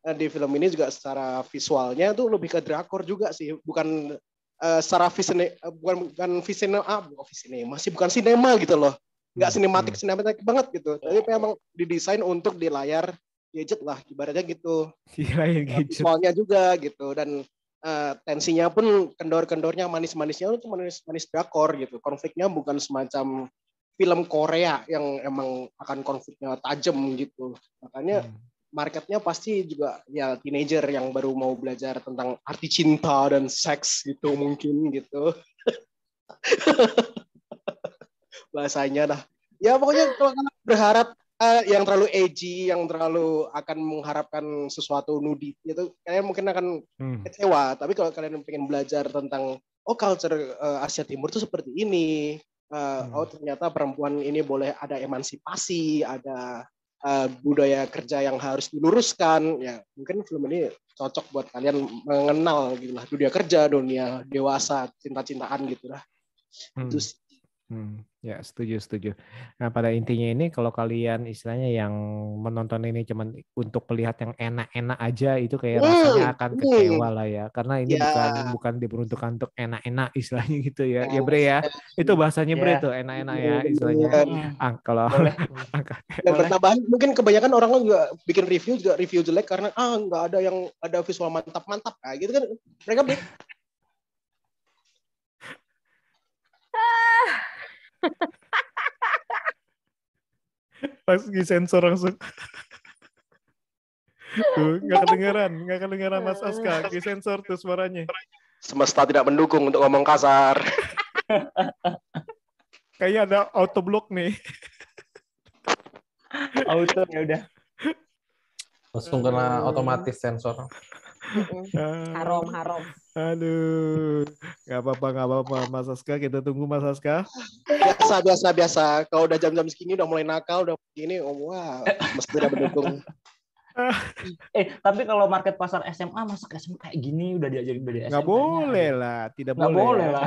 S8: Eh, di film ini juga secara visualnya tuh lebih ke drakor juga sih, bukan eh, secara visine, bukan bukan visine, ah, bukan visine, masih bukan sinema gitu loh. Nggak sinematik sinematik banget gitu. Tapi memang didesain untuk di layar gadget lah, ibaratnya gitu.
S7: Gila ya gadget.
S8: visualnya juga gitu. Dan eh, tensinya pun kendor-kendornya manis-manisnya itu manis-manis drakor gitu. Konfliknya bukan semacam film Korea yang emang akan konfliknya tajam gitu. Makanya marketnya pasti juga ya teenager yang baru mau belajar tentang arti cinta dan seks gitu mungkin gitu bahasanya dah ya pokoknya kalau kalian berharap eh, yang terlalu edgy yang terlalu akan mengharapkan sesuatu nudity itu kalian mungkin akan
S7: Hmm.
S8: kecewa. Tapi kalau kalian pengen belajar tentang oh culture eh, Asia Timur itu seperti ini Eh, oh ternyata perempuan ini boleh ada emansipasi ada eh, budaya kerja yang harus diluruskan. Ya mungkin film ini cocok buat kalian mengenal gitu lah. Dunia kerja dunia dewasa cinta-cintaan gitu lah.
S7: Hmm.
S8: itu sih.
S7: Hmm, ya setuju setuju. Nah pada intinya ini kalau kalian istilahnya yang menonton ini cuman untuk melihat yang enak-enak aja itu kayak
S8: Hmm,
S7: rasanya akan
S8: hmm.
S7: kecewa lah ya karena ini
S8: Ya.
S7: bukan bukan diperuntukkan untuk enak-enak istilahnya gitu ya ya
S8: Ya,
S7: Bre ya itu bahasanya Bre
S9: Ya.
S7: tuh enak-enak ya istilahnya ah, kalau
S9: Boleh.
S8: dan bertambahan mungkin kebanyakan orang juga bikin review juga review jelek karena ah nggak ada yang ada visual mantap-mantap kayak gitu kan mereka
S7: langsung disensor langsung. Tuh nggak kedengeran nggak kedengeran Mas Aska. Disensor tuh suaranya.
S8: Semesta tidak mendukung untuk ngomong kasar.
S7: Kayaknya ada auto block nih.
S9: Auto ya udah.
S1: Langsung kena otomatis sensor.
S10: harom harom
S7: Aduh, nggak apa-apa, nggak apa-apa, Mas Aska. Kita tunggu Mas Aska.
S8: biasa biasa biasa kalau udah jam-jam segini udah mulai nakal udah begini oh, wah mesti tidak mendukung
S9: Eh, tapi kalau market pasar SMA masak SMA kayak gini udah diajarin dari SMA.
S7: Nggak boleh lah, tidak
S9: Nggak
S7: boleh.
S9: boleh lah.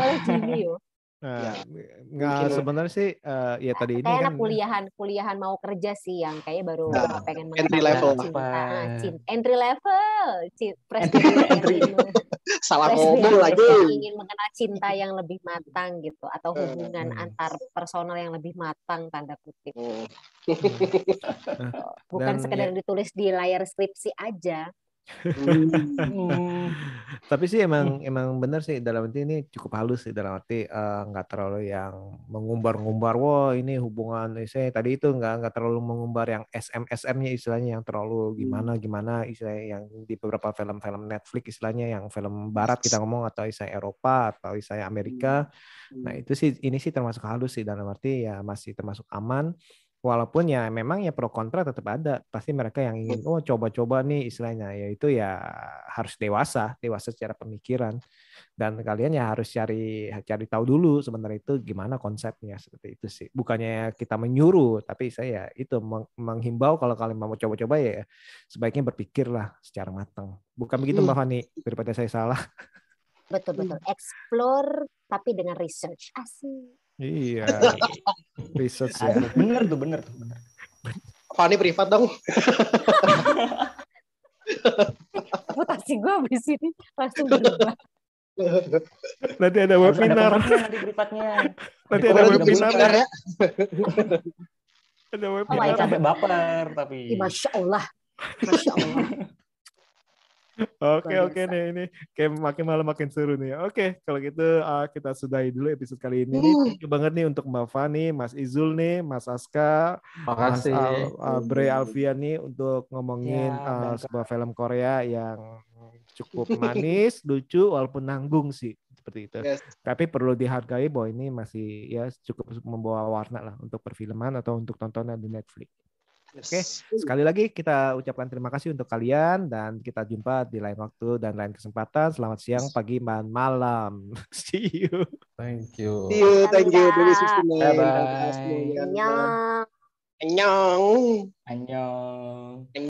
S7: Nah,
S8: Ya,
S7: nggak
S8: mungkin-
S7: sebenarnya sih, eh, ya tadi ini
S10: kayak
S7: kan
S10: anak kuliahan kuliahan mau kerja sih yang kayak baru
S8: Nah,
S10: pengen
S8: entry
S10: mengetahui
S8: level.
S10: cinta
S9: Apa?
S10: Ah, cin- entry level Ci- fresh
S9: Entry- entry.
S8: salah ngomong lagi
S10: ingin mengenal cinta yang lebih matang gitu atau
S8: Hmm,
S10: hubungan
S7: hmm.
S10: antar personal yang lebih matang tanda kutip
S8: Hmm.
S10: bukan
S7: Dan
S10: sekedar ditulis di layar skripsi aja
S9: Hmm.
S7: Tapi sih emang emang benar sih dalam arti ini cukup halus sih dalam arti eh, nggak terlalu yang mengumbar-ngumbar wah ini hubungan saya tadi itu nggak nggak terlalu mengumbar yang SM-SM-nya istilahnya yang terlalu gimana gimana istilahnya yang di beberapa film-film Netflix istilahnya yang film barat kita ngomong atau istilahnya Eropa atau istilahnya Amerika. Nah, itu sih ini sih termasuk halus sih dalam arti ya masih termasuk aman. Walaupun ya memang ya pro kontra tetap ada. Pasti mereka yang ingin oh coba-coba nih istilahnya yaitu ya harus dewasa, dewasa secara pemikiran. Dan kalian ya harus cari cari tahu dulu sebenarnya itu gimana konsepnya seperti itu sih. Bukannya kita menyuruh, tapi saya itu meng- menghimbau kalau kalian mau coba-coba ya sebaiknya berpikirlah secara matang. Bukan begitu Mbak Fani daripada saya salah.
S10: betul betul explore tapi dengan research asik
S7: Iya. Research ya.
S9: Asik. Bener tuh, bener tuh. Bener.
S8: Fani privat dong
S10: reputasi gue abis ini langsung berubah
S7: Nanti ada
S9: Harus ada
S7: webinar.
S9: komennya nanti privatnya.
S7: Nanti ada webinar
S8: Sebentar ya
S7: Ada
S10: Oh
S7: webinar.
S10: God.
S9: sampai baper tapi.
S10: Masya Allah masya Allah
S7: Oke oke nih ini kayak makin malam makin seru nih. Oke kalau gitu uh, kita sudahi dulu episode kali ini. Nih. Thank you banget nih untuk Mbak Fani, Mas Izul nih, Mas Aska, Mas
S1: Makasih.
S7: Al, uh, Bre Alfian nih untuk ngomongin
S9: Ya,
S7: uh, sebuah film Korea yang cukup manis, lucu walaupun nanggung sih seperti itu.
S8: Yes.
S7: Tapi perlu dihargai bahwa ini masih ya cukup membawa warna lah untuk perfilman atau untuk tontonan di Netflix. Oke,
S8: Yes.
S7: sekali lagi kita ucapkan terima kasih untuk kalian dan kita jumpa di lain waktu dan lain kesempatan. Selamat siang, pagi, dan malam. See you.
S1: Thank you.
S8: See you, thank you. Dadah semuanya.
S10: Annyeong.
S8: Annyeong.
S9: Annyeong.